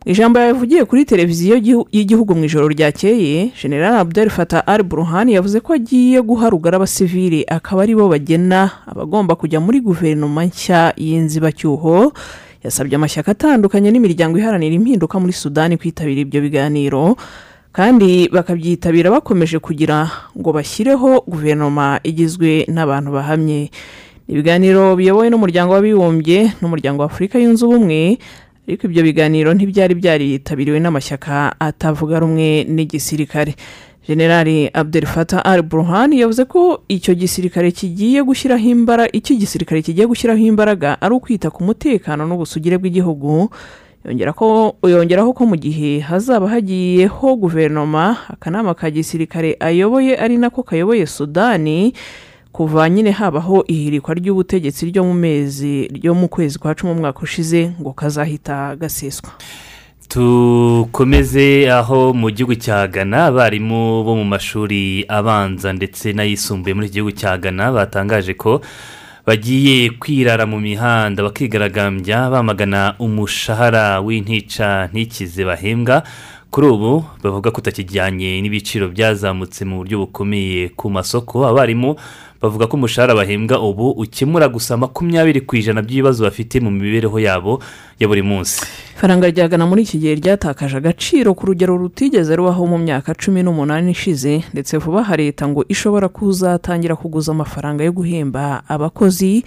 Ijambo yavugiye kuri televiziyo gihu- y'igihugu mu ijoro ryakeye general abdel fata al buruhani yavuze ko agiye guha rugari abasivili akaba ari bo bagena abagomba kujya muri guverinoma nshya y'inzibacyuho. Yasabye amashyaka atandukanye n'imiryango iharanira impinduka muri sudani kwitabira ibyo biganiro kandi bakabyitabira bakomeje kugira ngo bashyireho guverinoma igizwe n'abantu bahamye. Ibiganiro biyobowe n'umuryango w'abibumbye n'umuryango wa yunze ubumwe ariko ibyo biganiro ntibyari byaritabiriwe n'amashyaka atavuga rumwe n'igisirikare. Generali abdel fatah al burhan yavuze ko icyo gisirikare kigiye gushyiraho imbaraga icyo igisirikare kigiye gushyiraho imbaraga ari ukwita ku mutekano n'ubusugire bw'igihugu. Yongeraho ko mu gihe hazaba hagiyeho guverinoma akanama ka gisirikare ayoboye ari nako kayoboye sudani kuva nyine habaho ihirikwa ry'ubutegetsi ryo mu mezi ryo mu kwezi kwa cumi umwaka ushize ngo kazahita gaseswa. Tukomeze aho mu gihugu cya ghana abarimu bo mu mashuri abanza ndetse n'ayisumbuye muri iki gihugu cya ghana batangaje ko bagiye kwirara mu mihanda bakigaragambya bamagana umushahara w'intica ntikize bahembwa. Kuri ubu bavuga ko utakijyanye n'ibiciro byazamutse mu buryo bukomeye ku masoko. Abarimu bavuga ko umushahara bahembwa ubu ukemura gusa makumyabiri ku ijana by'ibibazo bafite mu mibereho yabo ya buri munsi. Ifaranga rya Ghana muri iki gihe ryatakaje agaciro ku rugero rutigeze rubaho mu myaka cumi n'umunani ishize ndetse vuba aha leta ngo ishobora kuzatangira kuguza amafaranga yo guhemba abakozi.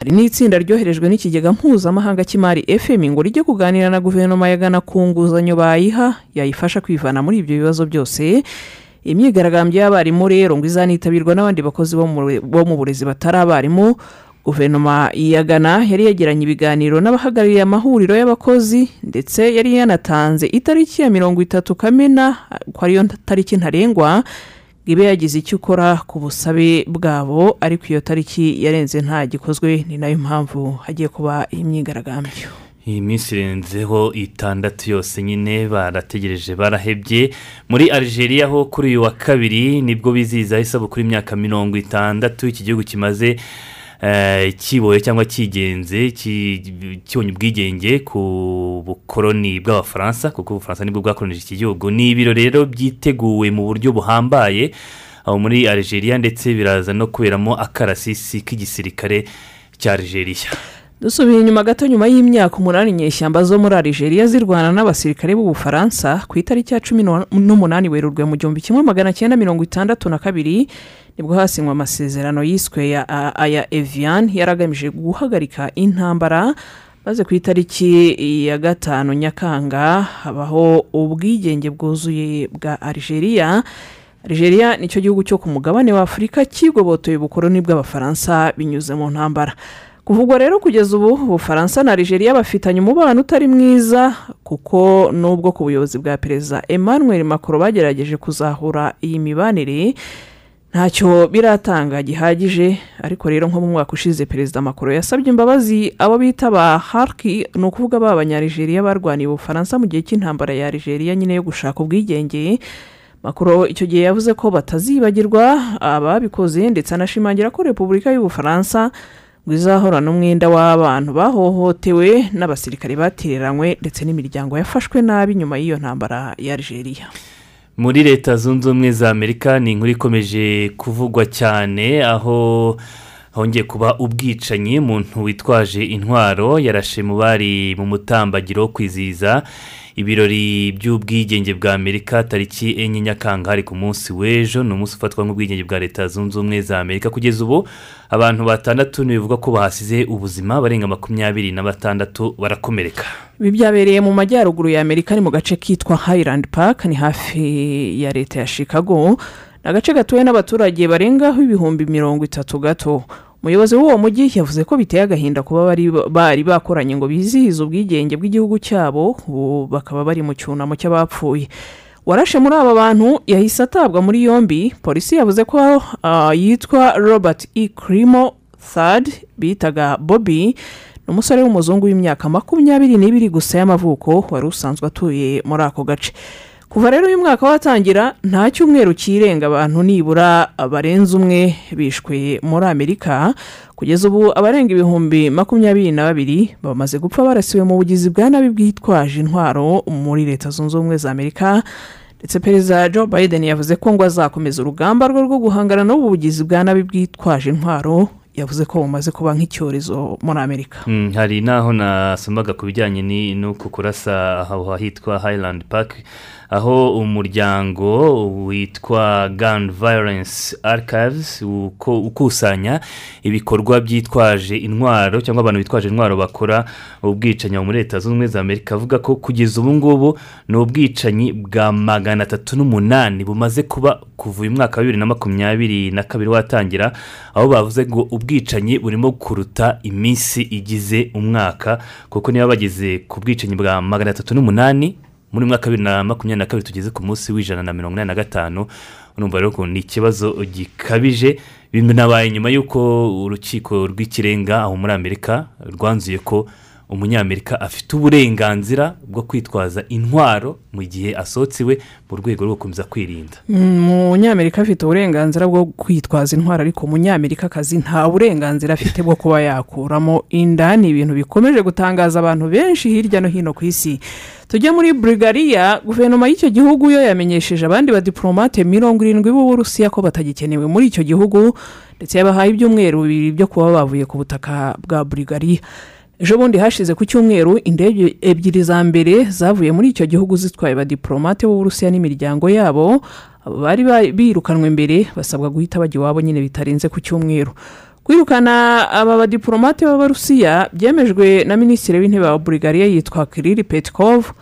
Hari n'itsinda ryoherejwe n'ikigega mpuzamahanga cy'imari fm ngo rijye kuganira na guverinoma ya Ghana ku nguzanyo bayiha yayifasha kwivana muri ibyo bibazo byose. Imyigaragambyo y'abarimu rero ngo izanitabirwa n'abandi bakozi bo mu- burezi batari abarimu guverinoma ya Ghana yari yagiranye ibiganiro n'abahagarariye amahuriro y'abakozi ndetse yari yanatanze itariki ya mirongo itatu kamena ko ariyo tariki ntarengwa ngo ibe yagize icyo ukora ku busabe bwabo ariko iyo tariki yarenze nta gikozwe ni na yo mpamvu hagiye kuba imyigaragambyo. Iyi minsi irenzeho itandatu yose nyine barategereje barahebye. Muri Algeria ho kuri uyu wa kabiri ni bwo bizihiza isabukuru y'imyaka mirongo itandatu iki gihugu kimaze eh, kiboye cyangwa kigenze ki- kibonye ubwigenge ku bukoroni bw'abafaransa kuko ubufaransa ni bwo bwakoronije iki gihugu. Ni ibiro rero byiteguwe mu buryo buhambaye aho muri Algeria ndetse biraza no kuberamo akarasisi k'igisirikare cya Algeria. Dusubiye inyuma gato nyuma y'imyaka umunani inyeshyamba zo muri Algeria zirwana n'abasirikare b'ubufaransa ku itariki ya cumi n'umunani werurwe mu gihumbi kimwe magana cyenda mirongo itandatu na kabiri ni bwo hasinywe amasezerano yiswe ya aya evian yari agamije guhagarika intambara maze ku itariki ya gatanu nyakanga habaho ubwigenge bwuzuye bwa Algeria. Algeria ni cyo gihugu cyo ku mugabane wa afurika kigobotoye ubukoroni bw'abafaransa binyuze mu ntambara. Kuvugwa rero kugeza ubu ubufaransa na Algeria bafitanye umubano utari mwiza kuko nubwo ku buyobozi bwa perezida emmanuel macron bagerageje kuzahura iyi mibanire ntacyo biratanga gihagije. Ariko rero nko mu mwaka ushize perezida macron yasabye imbabazi. Abo bita ba harki ni ukuvuga ba banyarigeriya barwaniye ubufaransa mu gihe cy'intambara ya Algeria nyine yo gushaka ubwigenge. Makuru icyo gihe yavuze ko batazibagirwa ababikoze ndetse anashimangira ko repubulika y'ubufaransa ngo izahorana umwenda w'abantu. Bahohotewe n'abasirikare batereranywe ndetse n'imiryango yafashwe nabi nyuma y'iyo ntambara ya Algeria. Muri leta zunze ubumwe za amerika ni inkuru ikomeje kuvugwa cyane aho hongeye kuba ubwicanyi. Umuntu witwaje intwaro yarashe mu bari mu mutambagiro wo kwizihiza ibirori by'ubwigenge bwa amerika tariki enye nyakanga hari ku munsi w'ejo. Ni umunsi ufatwa nk'ubwigenge bwa leta zunze ubumwe za amerika. Kugeza ubu abantu batandatu bivuga ko bahasize ubuzima barenga makumyabiri na batandatu barakomereka. Ibi byabereye mu majyaruguru ya amerika ni mu gace kitwa highland park ni hafi ya leta ya chicago. Ni agace gatuwe n'abaturage barengaho ibihumbi mirongo itatu gato. Umuyobozi w'uwo mujyi yavuze ko biteye agahinda kuba bari bakoranye ngo bizihize ubwigenge bw'igihugu cyabo ubu bakaba bari mu cyunamo cy'abapfuye. Warashe muri aba bantu yahise atabwa muri yombi. Polisi yavuze ko yitwa robert e. Kirimo thad bitaga bobi ni umusore w'umuzungu w'imyaka makumyabiri n'ibiri gusa y'amavuko wari usanzwe atuye muri ako gace. Kuva rero uyu mwaka watangira nta cyumweru kirenga abantu nibura barenze umwe bishwe muri amerika. Kugeza ubu abarenga ibihumbi makumyabiri na babiri bamaze gupfa barasiwe mu bugizi bwa nabi bwitwaje intwaro muri leta zunze ubumwe za amerika. Ndetse perezida joe biden yavuze ko ngo azakomeza urugamba rwe rwo guhangana n'ubu bugizi bwa nabi bwitwaje intwaro. Yavuze ko bumaze kuba nk'icyorezo muri amerika. Mm, hari n'aho nasomaga ku bijyanye n'uku kurasa aho ahitwa highland park. Aho umuryango witwa gun violence archives ukusanya ibikorwa byitwaje intwaro cyangwa abantu bitwaje intwaro bakora ubwicanyi muri leta zunze ubumwe za amerika avuga ko kugeza ubu ngubu ni ubwicanyi bwa magana atatu n'umunani bumaze kuba kuva uyu mwaka wa bibiri na makumyabiri na kabiri watangira aho bavuze ngo ubwicanyi burimo kuruta iminsi igize umwaka kuko niba bageze ku bwicanyi bwa magana atatu n'umunani muri mwaka wa bibiri na makumyabiri na kabiri tugeze ku munsi w'ijana na mirongo inani na gatanu urumva rero ko ni ikibazo gikabije. Binabaye nyuma y'uko urukiko rw'ikirenga aho muri amerika rwanzuye ko umunyamerika afite uburenganzira bwo kwitwaza intwaro mu gihe asohotse iwe mu rwego rwo gukomeza kwirinda. Umunyamerika afite uburenganzira bwo kwitwaza intwaro ariko umunyamerikakazi nta burenganzira afite bwo kuba yakuramo inda. Ni ibintu bikomeje gutangaza abantu benshi hirya no hino ku isi. Tujye muri burigariya guverinoma y'icyo gihugu yo yamenyesheje abandi badiporomate mirongo irindwi b'uburusiya ko batagikenewe muri icyo gihugu ndetse yabahaye ibyumweru bibiri byo kuba bavuye ku butaka bwa burigariya ejo bundi hashize ku cyumweru indege ebyiri za mbere zavuye muri icyo gihugu zitwaye abadiporomate b'uburusiya n'imiryango yabo abo bari ba- birukanwe mbere basabwa guhita bajya iwabo nyine bitarenze ku cyumweru. Kwirukana aba badiporomate b'abarusiya byemejwe na minisitiri w'intebe wa burigariya yitwa kiriri petikov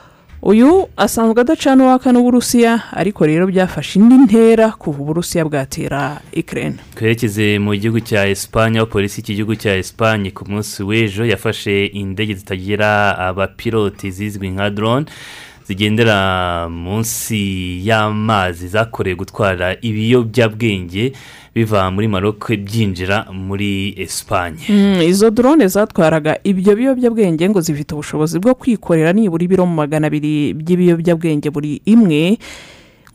uyu asanzwe adacana uwaka n'uburusiya ariko rero byafashe indi ntera kuva uburusiya bwatera ikirere twerekeze mu gihugu cya esipanye aho polisi y'iki gihugu cya esipanye ku munsi w'ejo yafashe indege zitagira abapiloti zizwi nka drone zigendera munsi y'amazi zakorewe gutwara ibiyobyabwenge. Biva muri maroc byinjira muri esipanye Mm, izo drone zatwaraga ibyo biyobyabwenge ngo zifite ubushobozi bwo kwikorera nibura ibiro mu magana abiri by'ibiyobyabwenge buri imwe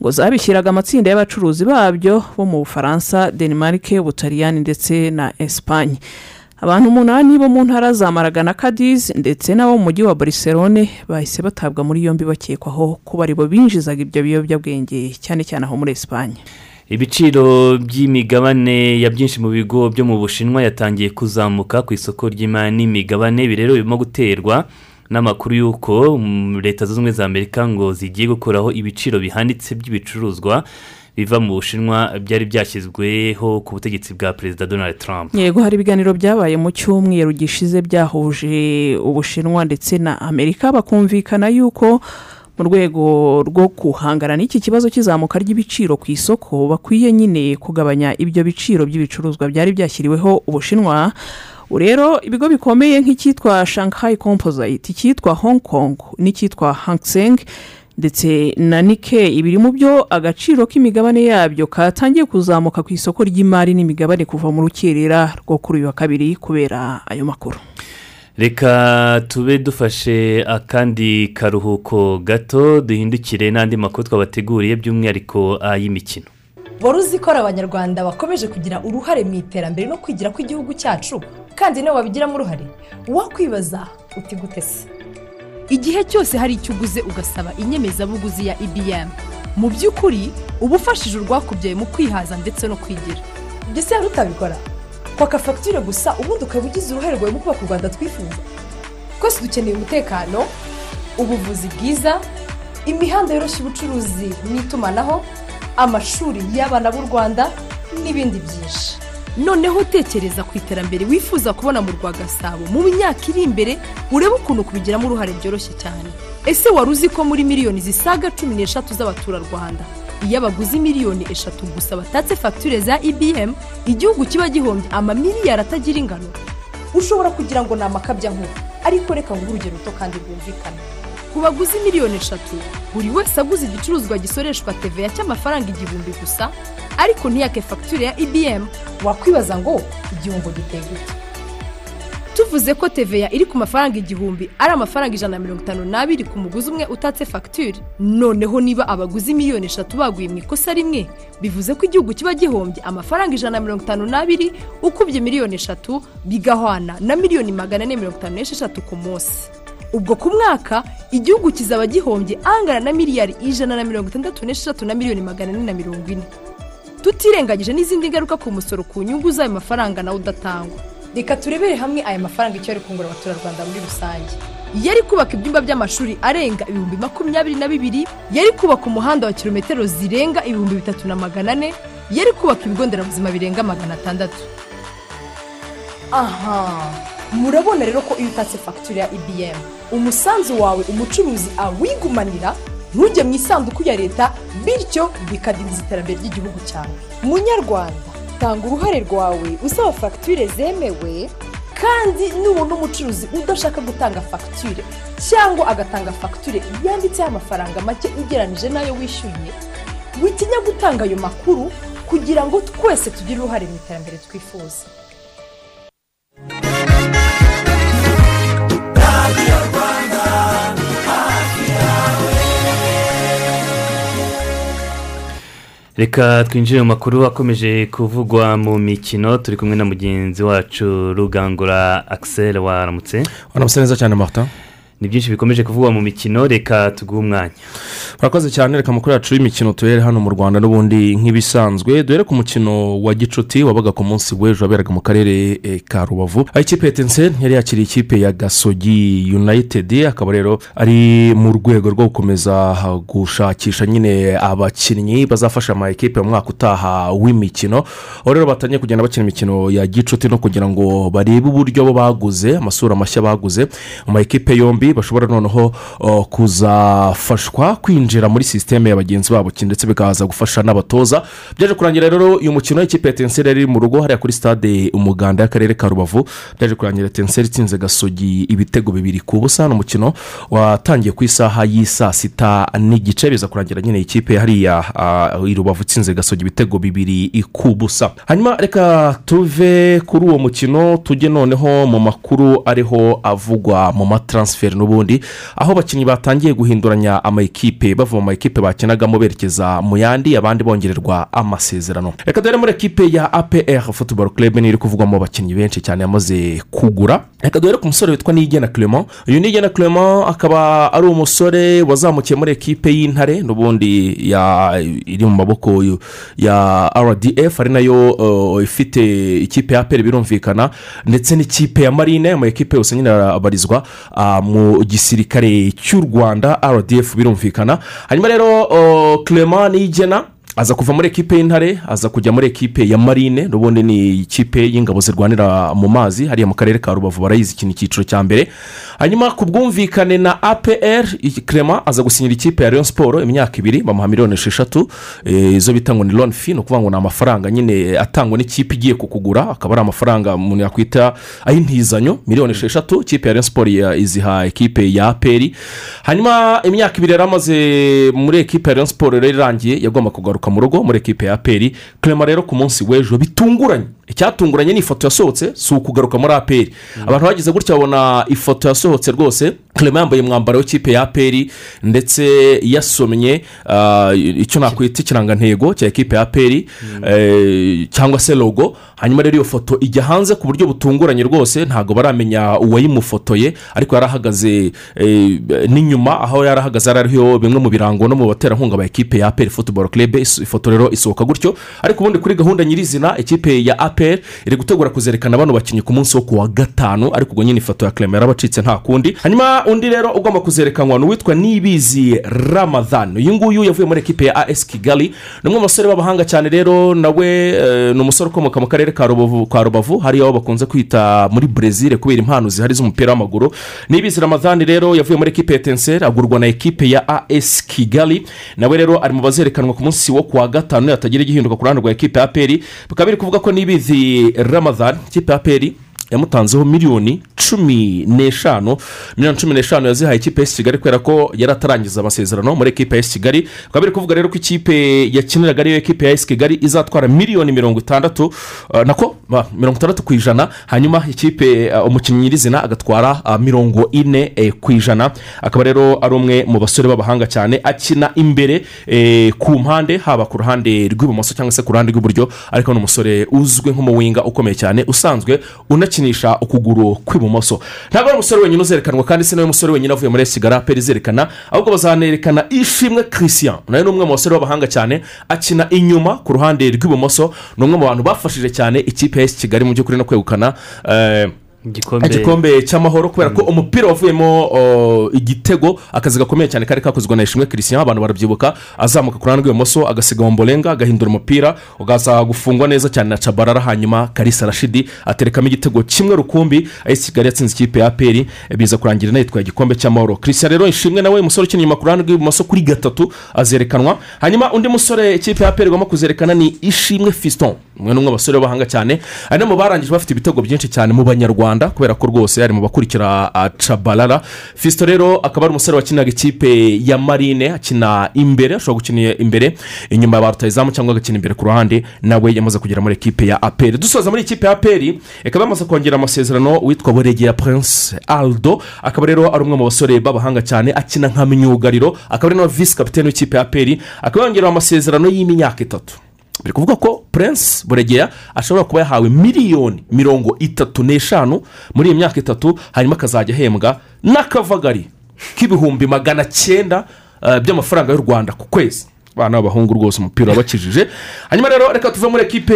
ngo zabishyiraga amatsinda y'abacuruzi babyo bo mu bufaransa denmark ubutaliyani ndetse na esipanye abantu umunani bo mu ntara za maraga na kadizi ndetse n'abo mu mujyi wa barcelone bahise batabwa muri yombi bakekwaho kuba ari bo binjizaga ibyo biyobyabwenge cyane cyane aho muri esipanye ibiciro by'imigabane ya byinshi mu bigo byo mu bushinwa yatangiye kuzamuka ku isoko ry'imari n'imigabane ibi rero birimo guterwa n'amakuru y'uko leta zunze ubumwe za amerika ngo zigiye gukuraho ibiciro bihanitse by'ibicuruzwa biva mu bushinwa byari byashyizweho ku butegetsi bwa perezida donald trump. Yego hari ibiganiro byabaye mu cyumweru gishize byahuje ubushinwa ndetse na amerika bakumvikana yuko mu rwego rwo guhangana n'iki kibazo cy'izamuka ry'ibiciro ku isoko bakwiye nyine kugabanya ibyo biciro by'ibicuruzwa byari byashyiriweho ubushinwa. Ubu rero ibigo bikomeye nk'icyitwa shanghai composite icyitwa hong kong n'icyitwa hangseng ndetse na nike ibiri mu byo agaciro k'imigabane yabyo katangiye kuzamuka ku isoko ry'imari n'imigabane kuva mu rukerera rwo kuri uyu wa kabiri kubera ayo makuru. Reka tube dufashe akandi karuhuko gato duhindukire n'andi makuru twabateguriye by'umwihariko ay'imikino. Wari uzi ko ari abanyarwanda bakomeje kugira uruhare mu iterambere no kwigira kw'igihugu cyacu? Kandi nawe wabigiramo uruhare? Wakwibaza uti gute se? Igihe cyose hari icyo uguze ugasaba inyemezabuguzi ya ibm mu by'ukuri uba ufashije urwakubyaye mu kwihaza ndetse no kwigira. Ibyo se yari utabikora? Kwaka fagitire gusa ubundi ukaba ugize uruhare rwawe mu kubaka u rwanda twifuza. Twese dukeneye umutekano ubuvuzi bwiza imihanda yoroshya ubucuruzi n'itumanaho amashuri y'abana b'u rwanda n'ibindi byinshi. Noneho tekereza ku iterambere wifuza kubona mu rwa gasabo mu myaka iri imbere urebe ukuntu kubigiramo uruhare byoroshye cyane. Ese wari uzi ko muri miliyoni zisaga cumi n'eshatu z'abaturarwanda? Iyo abaguzi miliyoni eshatu gusa batatse fagitire za ibm igihugu kiba gihombye amamiliyari atagira ingano. Ushobora kugira ngo ni amakabya nkuru ariko reka nguhe urugero ruto kandi rwumvikana ku baguzi miliyoni eshatu buri wese aguze igicuruzwa gisoreshwa teveya cy'amafaranga igihumbi gusa ariko ntiyake fagitire ya ibm wakwibaza ngo igihombo giteye gute? Tuvuze ko teveya iri ku mafaranga igihumbi ari amafaranga ijana na mirongo itanu n'abiri ku muguzi umwe utatse fagitire noneho niba abaguzi miliyoni eshatu baguye mu ikosa rimwe bivuze ko igihugu kiba gihombye amafaranga ijana na mirongo itanu n'abiri ukubye miliyoni eshatu bigahwana na miliyoni magana ane mirongo itanu n'esheshatu ku munsi. Ubwo ku mwaka igihugu kizaba gihombye angana na miliyari ijana na mirongo itandatu n'esheshatu na miliyoni magana ane na mirongo ine. Tutirengagije n'izindi ngaruka ku musoro ku nyungu z'ayo mafaranga nawe udatangwa. Reka turebere hamwe aya mafaranga icyo ari kungura abaturarwanda muri rusange. Yari kubaka ibyumba by'amashuri arenga ibihumbi makumyabiri na bibiri yari kubaka umuhanda wa kilometero zirenga ibihumbi bitatu na magana ane yari kubaka ibigo nderabuzima birenga magana atandatu. Aha murabona rero ko iyo utatse fagitire ya ibm umusanzu wawe umucuruzi awigumanira ntujye mu isanduku ya leta bityo bikadindiza iterambere ry'igihugu cyawe. Munyarwanda. Tanga uruhare rwawe usaba fagitire zemewe kandi nubona umucuruzi udashaka gutanga fagitire cyangwa agatanga fagitire yanditseho amafaranga make ugereranyije n'ayo wishyuye witinya gutanga ayo makuru kugira ngo twese tugire uruhare mu iterambere twifuza. Reka twinjire mu makuru akomeje kuvugwa mu mikino turi kumwe na mugenzi wacu rugangura akiseri waramutse? Waramutse neza cyane marita ni byinshi bikomeje kuvugwa mu mikino reka tuguhe umwanya. Murakoze cyane reka amakuru yacu y'imikino tuhere hano mu rwanda n'ubundi nk'ibisanzwe. Duhere ku mukino wa gicuti wabaga ku munsi w'ejo waberaga mu karere ka rubavu. Aho ikipe ya tensen yari yakiriye ikipe ya gasogi united akaba rero ari mu rwego rwo gukomeza gushakisha nyine abakinnyi bazafasha ama ekipe mu mwaka utaha w'imikino. Aho rero batangiye kugenda bakina imikino ya gicuti no kugira ngo barebe uburyo bo baguze amasura mashya baguze mu ma ekipe yombi. Bashobora noneho kuzafashwa kwinjira muri sisiteme ya bagenzi babo ndetse bikaza gufasha n'abatoza. Byaje kurangira rero uyu mukino w'ikipe ya tenseri yari mu rugo hariya kuri stade umuganda y'akarere ka rubavu. Byaje kurangira tenseri itsinze gasogi ibitego bibiri ku busa. Ni umukino watangiye ku isaha y'isaa sita n'igice biza kurangira nyine ikipe hariya i rubavu itsinze gasogi ibitego bibiri ku busa. Hanyuma reka tuve kuri uwo mukino tujye noneho mu makuru ariho avugwa mu mataransiferi n'ubundi aho abakinnyi batangiye guhinduranya amakipe bava mu makipe bakinagamo berekeza mu yandi abandi bongererwa amasezerano. Reka dore muri ekipe ya apr futuboro club niyo iri kuvugwamo abakinnyi benshi cyane yamaze kugura. Reka dore ku musore witwa nigena clement. Uyu nigena clement akaba ari umusore wazamukiye muri ekipe y'intare n'ubundi iri mu maboko ya rdf ari na yo ifite ikipe ya apr birumvikana ndetse n'ikipe ya marine ama ekipe yose nyine arabarizwa mu gisirikare cy'u rwanda rdf birumvikana. Hanyuma rero clement nigena aza kuva muri ekipe y'intare aza kujya muri ekipe ya marine. N'ubundi ni ikipe y'ingabo zirwanira mu mazi hariya mu karere ka rubavu barayizi ikintu icyiciro cya mbere. Hanyuma ku bwumvikane na apr clement aza gusinyira ikipe ya leon siporo imyaka ibiri bamuha miliyoni esheshatu. Izo bita ngo ni loni fi ni ukuvuga ngo ni amafaranga. Nyine atangwa n'ikipe igiye kukugura akaba ari amafaranga umuntu yakwita ay'intizanyo miliyoni esheshatu. Ikipe ya leon siporo iziha ekipe ya apr hanyuma imyaka ibiri yari amaze muri ekipe ya leon siporo rero irangiye yagomba kugaruka mu rugo muri ekipe ya aperi clement rero ku munsi w'ejo bitunguranye. Icyatunguranye ni ifoto yasohotse si ukugaruka muri aperi abantu bagize gutya babona ifoto yasohotse rwose clement yambaye umwambaro w'ikipe ya aperi ndetse yasomye icyo nakwita ikirangantego cya ekipe ya aperi cyangwa se logo. Hanyuma rero iyo foto ijya hanze ku buryo butunguranye rwose ntabwo baramenya uwayimufotoye ariko yari ahagaze n'inyuma aho yari ahagaze hariho bimwe mu birango no mu baterankunga ba ekipe ya aperi futuboro club. Ifoto rero isohoka gutyo. Ariko ubundi kuri gahunda nyirizina ekipe ya aperi iri gutegura kuzerekana bano bakinnyi ku munsi wo ku wa gatanu ariko ubwo nyine ifoto ya clement yarabacitse nta kundi. Hanyuma undi rero ugomba kuzerekanwa ni uwitwa nibizi ramadhan. Uyu nguyu yavuye muri ekipe ya as kigali. Ni umwe mu basore b'abahanga cyane rero nawe ni umusore ukomoka mu karere ka rubavu hariya aho bakunze kwita muri brezil kubera impano zihari z'umupira w'amaguru. Nibizi ramadhan rero yavuye muri ekipe ya tenseri agurwa na ekipe ya as kigali. Nawe rero ari mu bazerekanwa ku munsi wo ku wa gatanu hatagira igihinduka ku ruhande rwa ekipe ya aperi. Bikaba biri kuvuga ko nibizi ramadhan ikipe ya aperi yamutanzeho miliyoni cumi n'eshanu. Miliyoni cumi n'eshanu yazihaye ikipe y'esi kigali kubera ko yari atarangiza amasezerano muri ekipe y'esi kigali. Bikaba biri kuvuga rero ko ikipe yakiniraga ariyo ekipe ya esi kigali izatwara miliyoni mirongo itandatu uh, nako mirongo itandatu ku ijana. Hanyuma ikipe uh, umukinnyi nyirizina agatwara uh, mirongo ine eh, ku ijana. Akaba rero ari umwe mu basore b'abahanga cyane akina imbere eh, ku mpande haba ku ruhande rw'ibumoso cyangwa se ku ruhande rw'iburyo. Ariko ni umusore uzwi nk'umuwinga ukomeye cyane usanzwe unakinisha ukuguru kw'ibumoso. Ntabwo ari umusore wenyine uzerekanwa kandi si nawe musore wenyine avuye muri esigara peri izerekana ahubwo bazanerekana ishimwe christian. Nawe ni umwe mu basore b'abahanga cyane akina inyuma ku ruhande rw'ibumoso. Ni umwe mu bantu bafashije cyane ikipe ya kigali mu by'ukuri no kwegukana eh, igikombe cy'amahoro kubera ko umupira wavuyemo igitego akazi gakomeye cyane kari kakozwe na ishimwe christian abantu barabyibuka azamuka ku ruhande rw'ibumoso agasiga wamborenga agahindura umupira ugaza gufungwa neza cyane na cabarara hanyuma karisa rashidi aterekamo igitego kimwe rukumbi ayesi kigali yatsinze ikipe ya peri biza kurangira inayitwaye igikombe cy'amahoro. Christian rero ishimwe nawe umusore ukina inyuma ku ruhande rw'ibumoso kuri gatatu azerekanwa hanyuma undi musore ikipe ya peri igomba kuzerekana ni ishimwe fiston umwe n'umwe basore b'abahanga cyane ari no mu barangije bafite ibitego byinshi cyane mu banyarwanda. Kubera ko rwose ari mu bakurikira uh, cabarara fisito rero akaba ari umusore wakiniraga ikipe ya marine akina imbere ashobora gukina imbere inyuma ya ba rutayizamu cyangwa agakina imbere ku ruhande nawe yamaze kugera muri ekipe ya aperi. Dusoza muri ikipe ya aperi ikaba yamaze kongera amasezerano witwa buregera prince aldo. Akaba rero ari umwe mu basore b'abahanga cyane akina nka myugariro akaba ari nawe visi kapitene w'ikipe ya aperi. Akaba yongerewe amasezerano y'imyaka itatu. Biri kuvuga ko prince buregera ashobora kuba yahawe miliyoni mirongo itatu n'eshanu muri iyi myaka itatu hanyuma akazajya ahembwa n'akavagari k'ibihumbi magana cyenda uh, by'amafaranga y'u rwanda ku kwezi. Abana b'abahungu rwose umupira wabakijije. Hanyuma rero reka tuve muri ekipe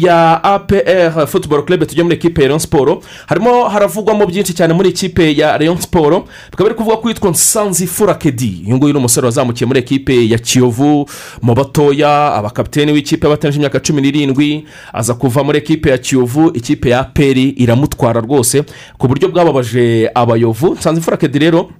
ya apr futuboro club tujya muri ekipe ya leon siporo harimo haravugwamo byinshi cyane muri ekipe ya leon siporo bikaba biri kuvuga ko yitwa nsanzi furakedi uyu nguyu ni umusore wazamukiye muri ekipe ya kiyovu. Mu batoya abakapiteni w'ikipe y'abatanije imyaka cumi n'irindwi aza kuva muri ekipe ya kiyovu. Ikipe ya apr iramutwara rwose ku buryo bwababaje abayovu. Nsanzi furakedi rero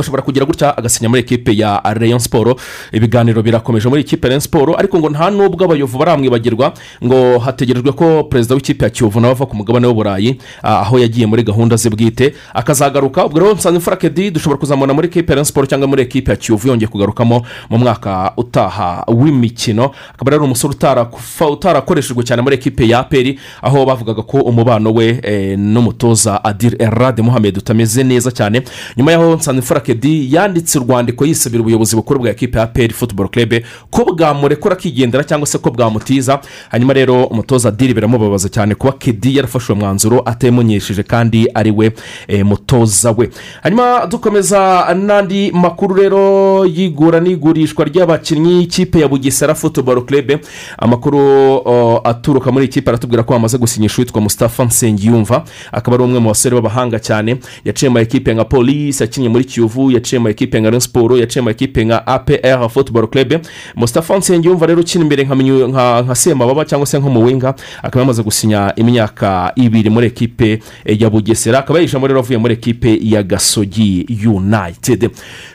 ushobora kugira gutya agasinya muri ekipe ya leon siporo ibiganiro birakomeje muri ekipe leon siporo ariko ngo nta n'ubwo abayovu baramwibagirwa ngo hategerejwe ko perezida w'ikipe ya kiyovu nawe ava ku mugabane w'uburayi aho yagiye muri gahunda ze bwite akazagaruka. Ubwo rero nsanze furakedi dushobora kuzamubona muri ekipe leon siporo cyangwa muri ekipe ya kiyovu yongeye kugarukamo mu mwaka utaha w'imikino. Akaba ari umusore utarakoreshejwe cyane muri ekipe ya aperi aho bavugaga ko umubano we n'umutoza adire erade muhammed utameze neza cyane. Nyuma y'aho nsanze furakedi yanditse urwandiko yisabira ubuyobozi bukuru bwa ekipe ya peri futuboro kerebe ko bwamurekura akigendera cyangwa se ko bwamutiza. Hanyuma rero umutoza diri biramubabaza cyane kuba kedi yarafashe uwo mwanzuro atayimunyesheje kandi ari we e, mutoza we. Hanyuma dukomeza n'andi makuru rero y'igura n'igurishwa ry'abakinnyi y'ikipe ya bugesera futuboro kerebe amakuru o, aturuka muri ikipe aratubwira ko bamaze gusinyisha uwitwa mustafa nsengiyumva. Akaba ari umwe mu basore b'abahanga cyane. Yaciye mu ekipe nka polisi yakinnye muri kiyovu yaciye mu ekipe nka siporo yaciye mu ekipe nka apr futuboro kerebe mustafa nsengiyumva rero ukina imbere nka semababa cyangwa se nk'umuwinga akaba yamaze gusinya imyaka ibiri muri ekipe ya bugesera akaba yijemo rero avuye muri ekipe ya gasogi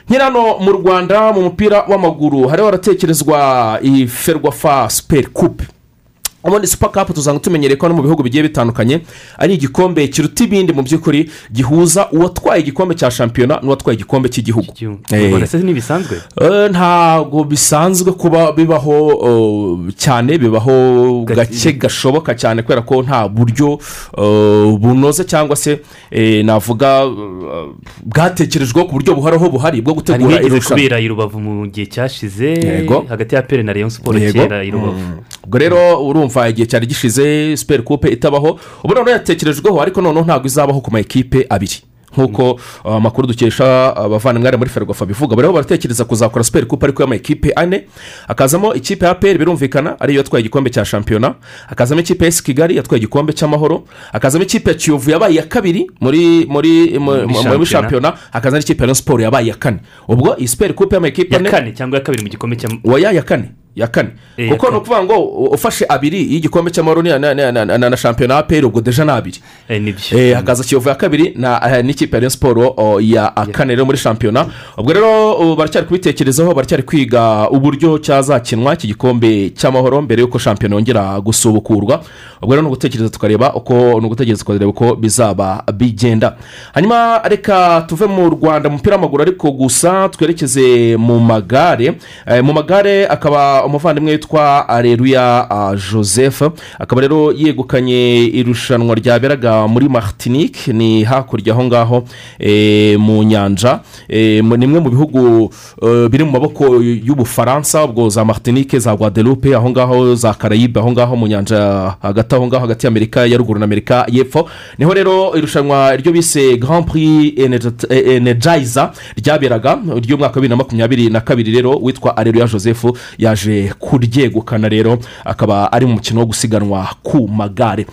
nkiri hano mu rwanda mu mupira w'amaguru hariho haratekerezwa iferwafa superi kupe ubundi supa kapu tuzanga tumenyereye ko no mu bihugu bigiye bitandukanye ari igikombe kiruta ibindi mu by'ukuri gihuza uwatwaye igikombe cya shampiyona n'uwatwaye igikombe cy'igihugu. Ntibisanzwe? Ntabwo bisanzwe kuba bibaho cyane bibaho gake gashoboka cyane kubera ko nta buryo bunoze cyangwa se navuga bwatekerejweho ku buryo buhoraho buhari bwo gutegura irushanwa. i rubavu mu gihe cyashize hagati ya pere na leon siporo kera i rubavu ubwo rero urumva igihe cyari gishize superi kupe itabaho. Ubu noneho yatekerejweho ariko noneho ntabwo izabaho ku ma ekipe abiri. Nk'uko amakuru dukesha abavandimwe muri ferwafa bivuga. Bariho baratekereza kuzakora superi kupe ariko y'amakipe ane. Hakazamo ikipe ya peri birumvikana ariyo yatwaye igikombe cya shampiyona. Hakazamo ikipe ya kigali yatwaye igikombe cy'amahoro. Hakazamo ikipe ya kiyovu yabaye iya kabiri muri muri muri shampiyona. Hakazamo ikipe ya siporo yabaye iya kane. Ubwo iyi superi kupe y'amakipe ane ya kane cyangwa iya kabiri mu gikombe cy'amahoro ya kane. Ya kane Eh, kuko ni ukuvuga ngo ufashe abiri y'igikombe cy'amahoro na- na- na- na- na na shampiyona ya peri ubwo deja ni abiri Eh, hakaza kiyovu ya kabiri eh, n'ikipe ya siporo oh, ya kane rero muri shampiyona. Ubwo rero baracyari kubitekerezaho baracyari kwiga uburyo cyazakinwa iki gikombe cy'amahoro mbere y'uko shampiyona yongera gusubukurwa. Ubwo rero ni ugutekereza tukareba uko ni ugutegereza tukareba uko bizaba bigenda. Hanyuma reka tuve mu rwanda mu mupira w'amaguru ariko gusa twerekeze mu magare. Mu magare akaba umuvandimwe witwa areruya ah, joseph. Akaba rero yegukanye irushanwa ryaberaga muri martinique. Ni hakurya aho ngaho eh, mu nyanja. Eh, ni imwe mu bihugu eh, biri mu maboko y'ubufaransa. Ubwo za martinique za guadeloupe aho ngaho za carayibe aho ngaho mu nyanja hagati aho ngaho hagati y'amerika ya ruguru amerika y'epfo. Niho rero irushanwa ryo bise grand prix Energi- energizer ryaberaga ry'umwaka wa bibiri na makumyabiri na kabiri rero witwa areruya joseph yaje kuryegukana rero akaba ari mu mukino wo gusiganwa ku magare.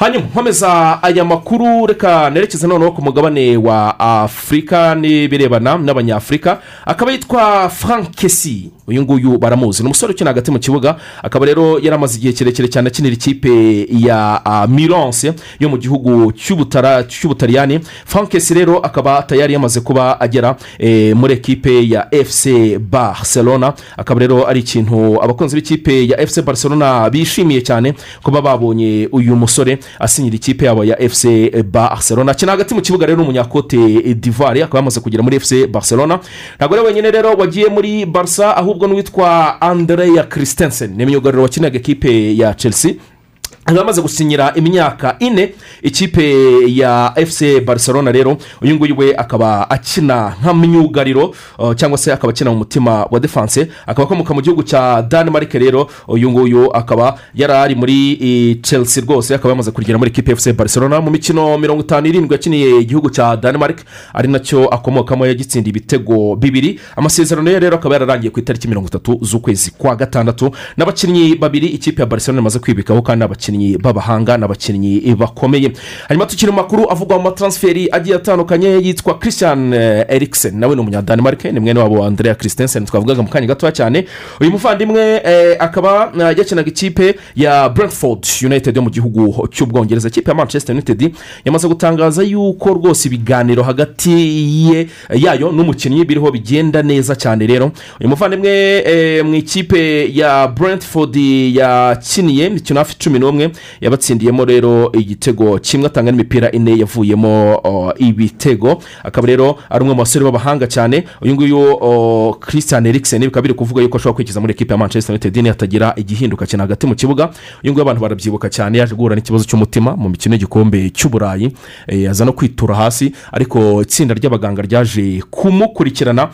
Hanyuma nkomeza aya makuru reka nerekeze noneho ku mugabane wa afurika n'ibirebana n'abanyafurika akaba yitwa frank kesi uyu nguyu baramuzi. Ni umusore ukina hagati mu kibuga akaba rero yari amaze igihe kirekire cyane akinira ikipe ya ah, mironse yo mu gihugu cy'Ubutara- cy'ubutaliyani. Frank kesi rero akaba tayari yamaze kuba agera eh, muri ekipe ya fc barcelona. Akaba rero ari ikintu abakunzi b'ikipe ya fc barcelona bishimiye cyane kuba babonye uyu musore. Asinyira ikipe yabo ya fc barcelona. Akina hagati mu kibuga rero ni umunyakote d'ivoire akaba yamaze kugera muri fc barcelona. Ntabwo ari wenyine rero wagiye muri barca ahubwo n'uwitwa andrea christensen. Ni imyugariro wakinaga ekipe ya chelsea. Akaba amaze gusinyira imyaka ine ikipe ya fc barcelona rero uyu nguyu we akaba akina nka myugariro uh, cyangwa se akaba akina mu mutima wa defanse akaba akomoka mu gihugu cya denmark rero uyu nguyu akaba yari ari muri chelsea rwose. Akaba yamaze kugera muri ya fc barcelona mu mikino mirongo itanu n'irindwi yakiniye igihugu cya denmark ari na cyo akomokamo yagitsindiye ibitego bibiri. Amasezerano ye rero akaba yararangiye ku itariki mirongo itatu z'ukwezi kwa gatandatu. N'abakinnyi babiri ikipe ya barcelona imaze kwibikaho kandi abakinnyi b'abahanga n'abakinnyi bakomeye. Hanyuma tukiri makuru avugwa mu mataransiferi agiye atandukanye yitwa christian eh, eriksen. Nawe ni umunyadanimarike ni mwene wabo wa andrea christensen. Twavugaga mu kanya gatoya cyane. Uyu muvandimwe eh, akaba eh, yakinaga ikipe ya brentford united yo mu gihugu cy'ubwongereza. Ikipe ya manchester united yamaze gutangaza yuko rwose ibiganiro hagati ye yayo n'umukinnyi biriho bigenda neza cyane rero. Uyu muvandimwe mu ikipe ya brentford yakiniye imikino hafi cumi n'umwe yabatsindiyemo rero igitego kimwe atanga n'imipira ine yavuyemo ibitego. Akaba rero ari umwe mu basore b'abahanga cyane. Uyu nguyu christian eriksen bikaba biri kuvuga yuko ashobora kwikiza muri ekipa ya manchester united. Nihatagira igihinduka cyane hagati mu kibuga. Uyu nguyu abantu barabyibuka cyane yaje guhura n'ikibazo cy'umutima mu mikino y'igikombe cy'uburayi. Eh, aza no kwitura hasi. Ariko itsinda ry'abaganga ryaje kumukurikirana.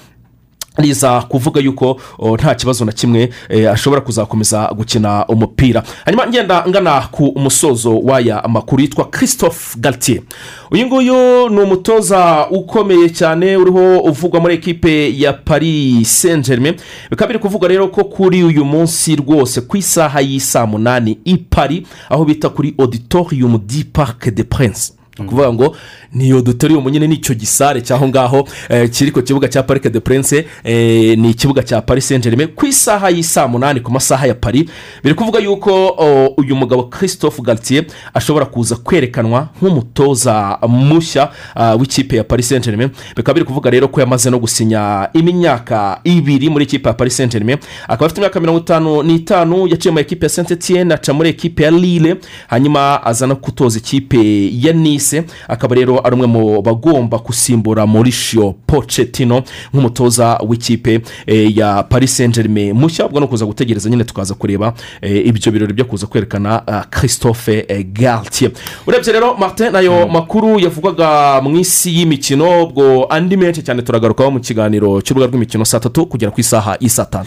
Riza kuvuga yuko o, nta kibazo na kimwe eh, ashobora kuzakomeza gukina umupira. Hanyuma ngenda ngana ku musozo w'aya makuru yitwa christophe galtier. Uyu nguyu ni umutoza ukomeye cyane uriho uvugwa muri ekipe ya paris saint germain bikaba biri kuvuga rero ko kuri uyu munsi rwose ku isaha y'isaa munani i paris aho bita kuri auditorium di parc de prince ni ukuvuga ngo ni auditorium nyine ni cyo gisare cy'aho ngaho eh, kiri ku kibuga cya parike de prince eh, ni ikibuga cya paris saint germain ku isaha y'isaa munani ku masaha ya paris. Biri kuvuga yuko uyu mugabo christophe galtier ashobora kuza kwerekanwa nk'umutoza mushya w'ikipe ya paris saint germain bikaba biri kuvuga rero ko yamaze no gusinya imyaka ibiri muri ikipe ya paris saint germain akaba afite imyaka mirongo itanu n'itanu yaciye mu ekipe ya saint etienne aca muri ekipe ya lille hanyuma aza no gutoza ikipe ya nice akaba rero ari umwe mu bagomba gusimbura mauricio pochettino nk'umutoza w'ikipe eh, ya paris saint germain mushya ubwo no kuza gutegereza nyine tukaza kureba eh, ibyo birori byo kuza kwerekana ah, christophe eh, galtier. Urebye rero martin na yo makuru yavugwaga mu isi y'imikino ubwo andi menshi cyane turagarukaho mu kiganiro cy'urubuga rw'imikino saa tatu kugera ku isaha y'i saa tanu.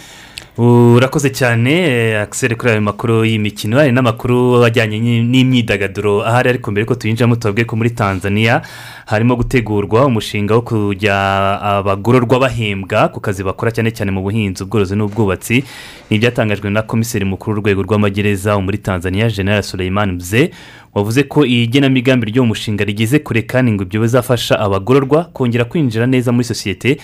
Urakoze cyane akiseri kuri ayo makuru y'imikino hari n'amakuru ajyanye n'i- n'imyidagaduro. Ahari ariko mbere ko tuyinjiramo tubabwe ko muri tanzania harimo gutegurwa umushinga wo kujya abagororwa bahembwa ku kazi bakora cyane cyane mu buhinzi ubworozi n'ubwubatsi. Ni ibyatangajwe na komiseri mukuru w'urwego rw'amagereza muri tanzania general Suleiman mze wavuze ko iyi genamigambi ry'uwo mushinga rigeze kure kandi ngo ibyo bizafasha abagororwa kongera kwinjira neza muri sosiyete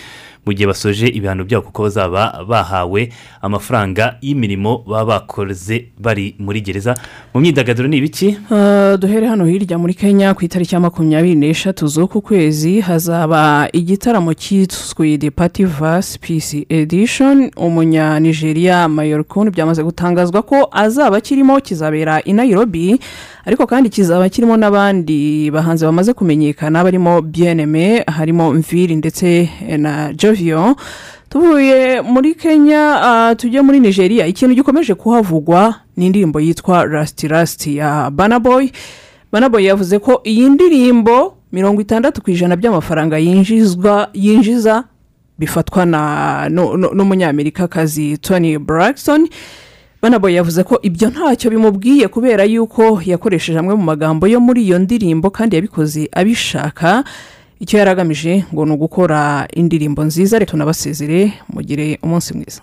mu gihe basoje ibihano byabo kuko bazaba bahawe amafaranga y'imirimo baba bakoze bari muri gereza. Mu myidagaduro ni ibiki? Uh, duhere hano hirya muri kenya ku itariki ya makumyabiri n'eshatu z'uku kwezi hazaba igitaramo cyiswe the party vs peace edition. Umunyanigeriya mayorikuni byamaze gutangazwa ko azaba kirimo kizabera i nairobi. Ariko kandi kizaba kirimo n'abandi bahanzi bamaze kumenyekana barimo bnm harimo mviri ndetse na jovio tuvuye muri kenya uh, tujye muri nigeria. Ikintu gikomeje kuhavugwa ni indirimbo yitwa rasiti rasiti ya banaboyi banaboyi yavuze ko iyi ndirimbo mirongo itandatu ku ijana by'amafaranga yinjiza bifatwa n'umunyamerikakazi tony Braxton. banaboye yavuze ko ibyo ntacyo bimubwiye kubera yuko yakoresheje amwe mu magambo yo muri iyo ndirimbo kandi yabikoze abishaka. Icyo yari agamije ngo ni ugukora indirimbo nziza reka tunabasezere mugire umunsi mwiza.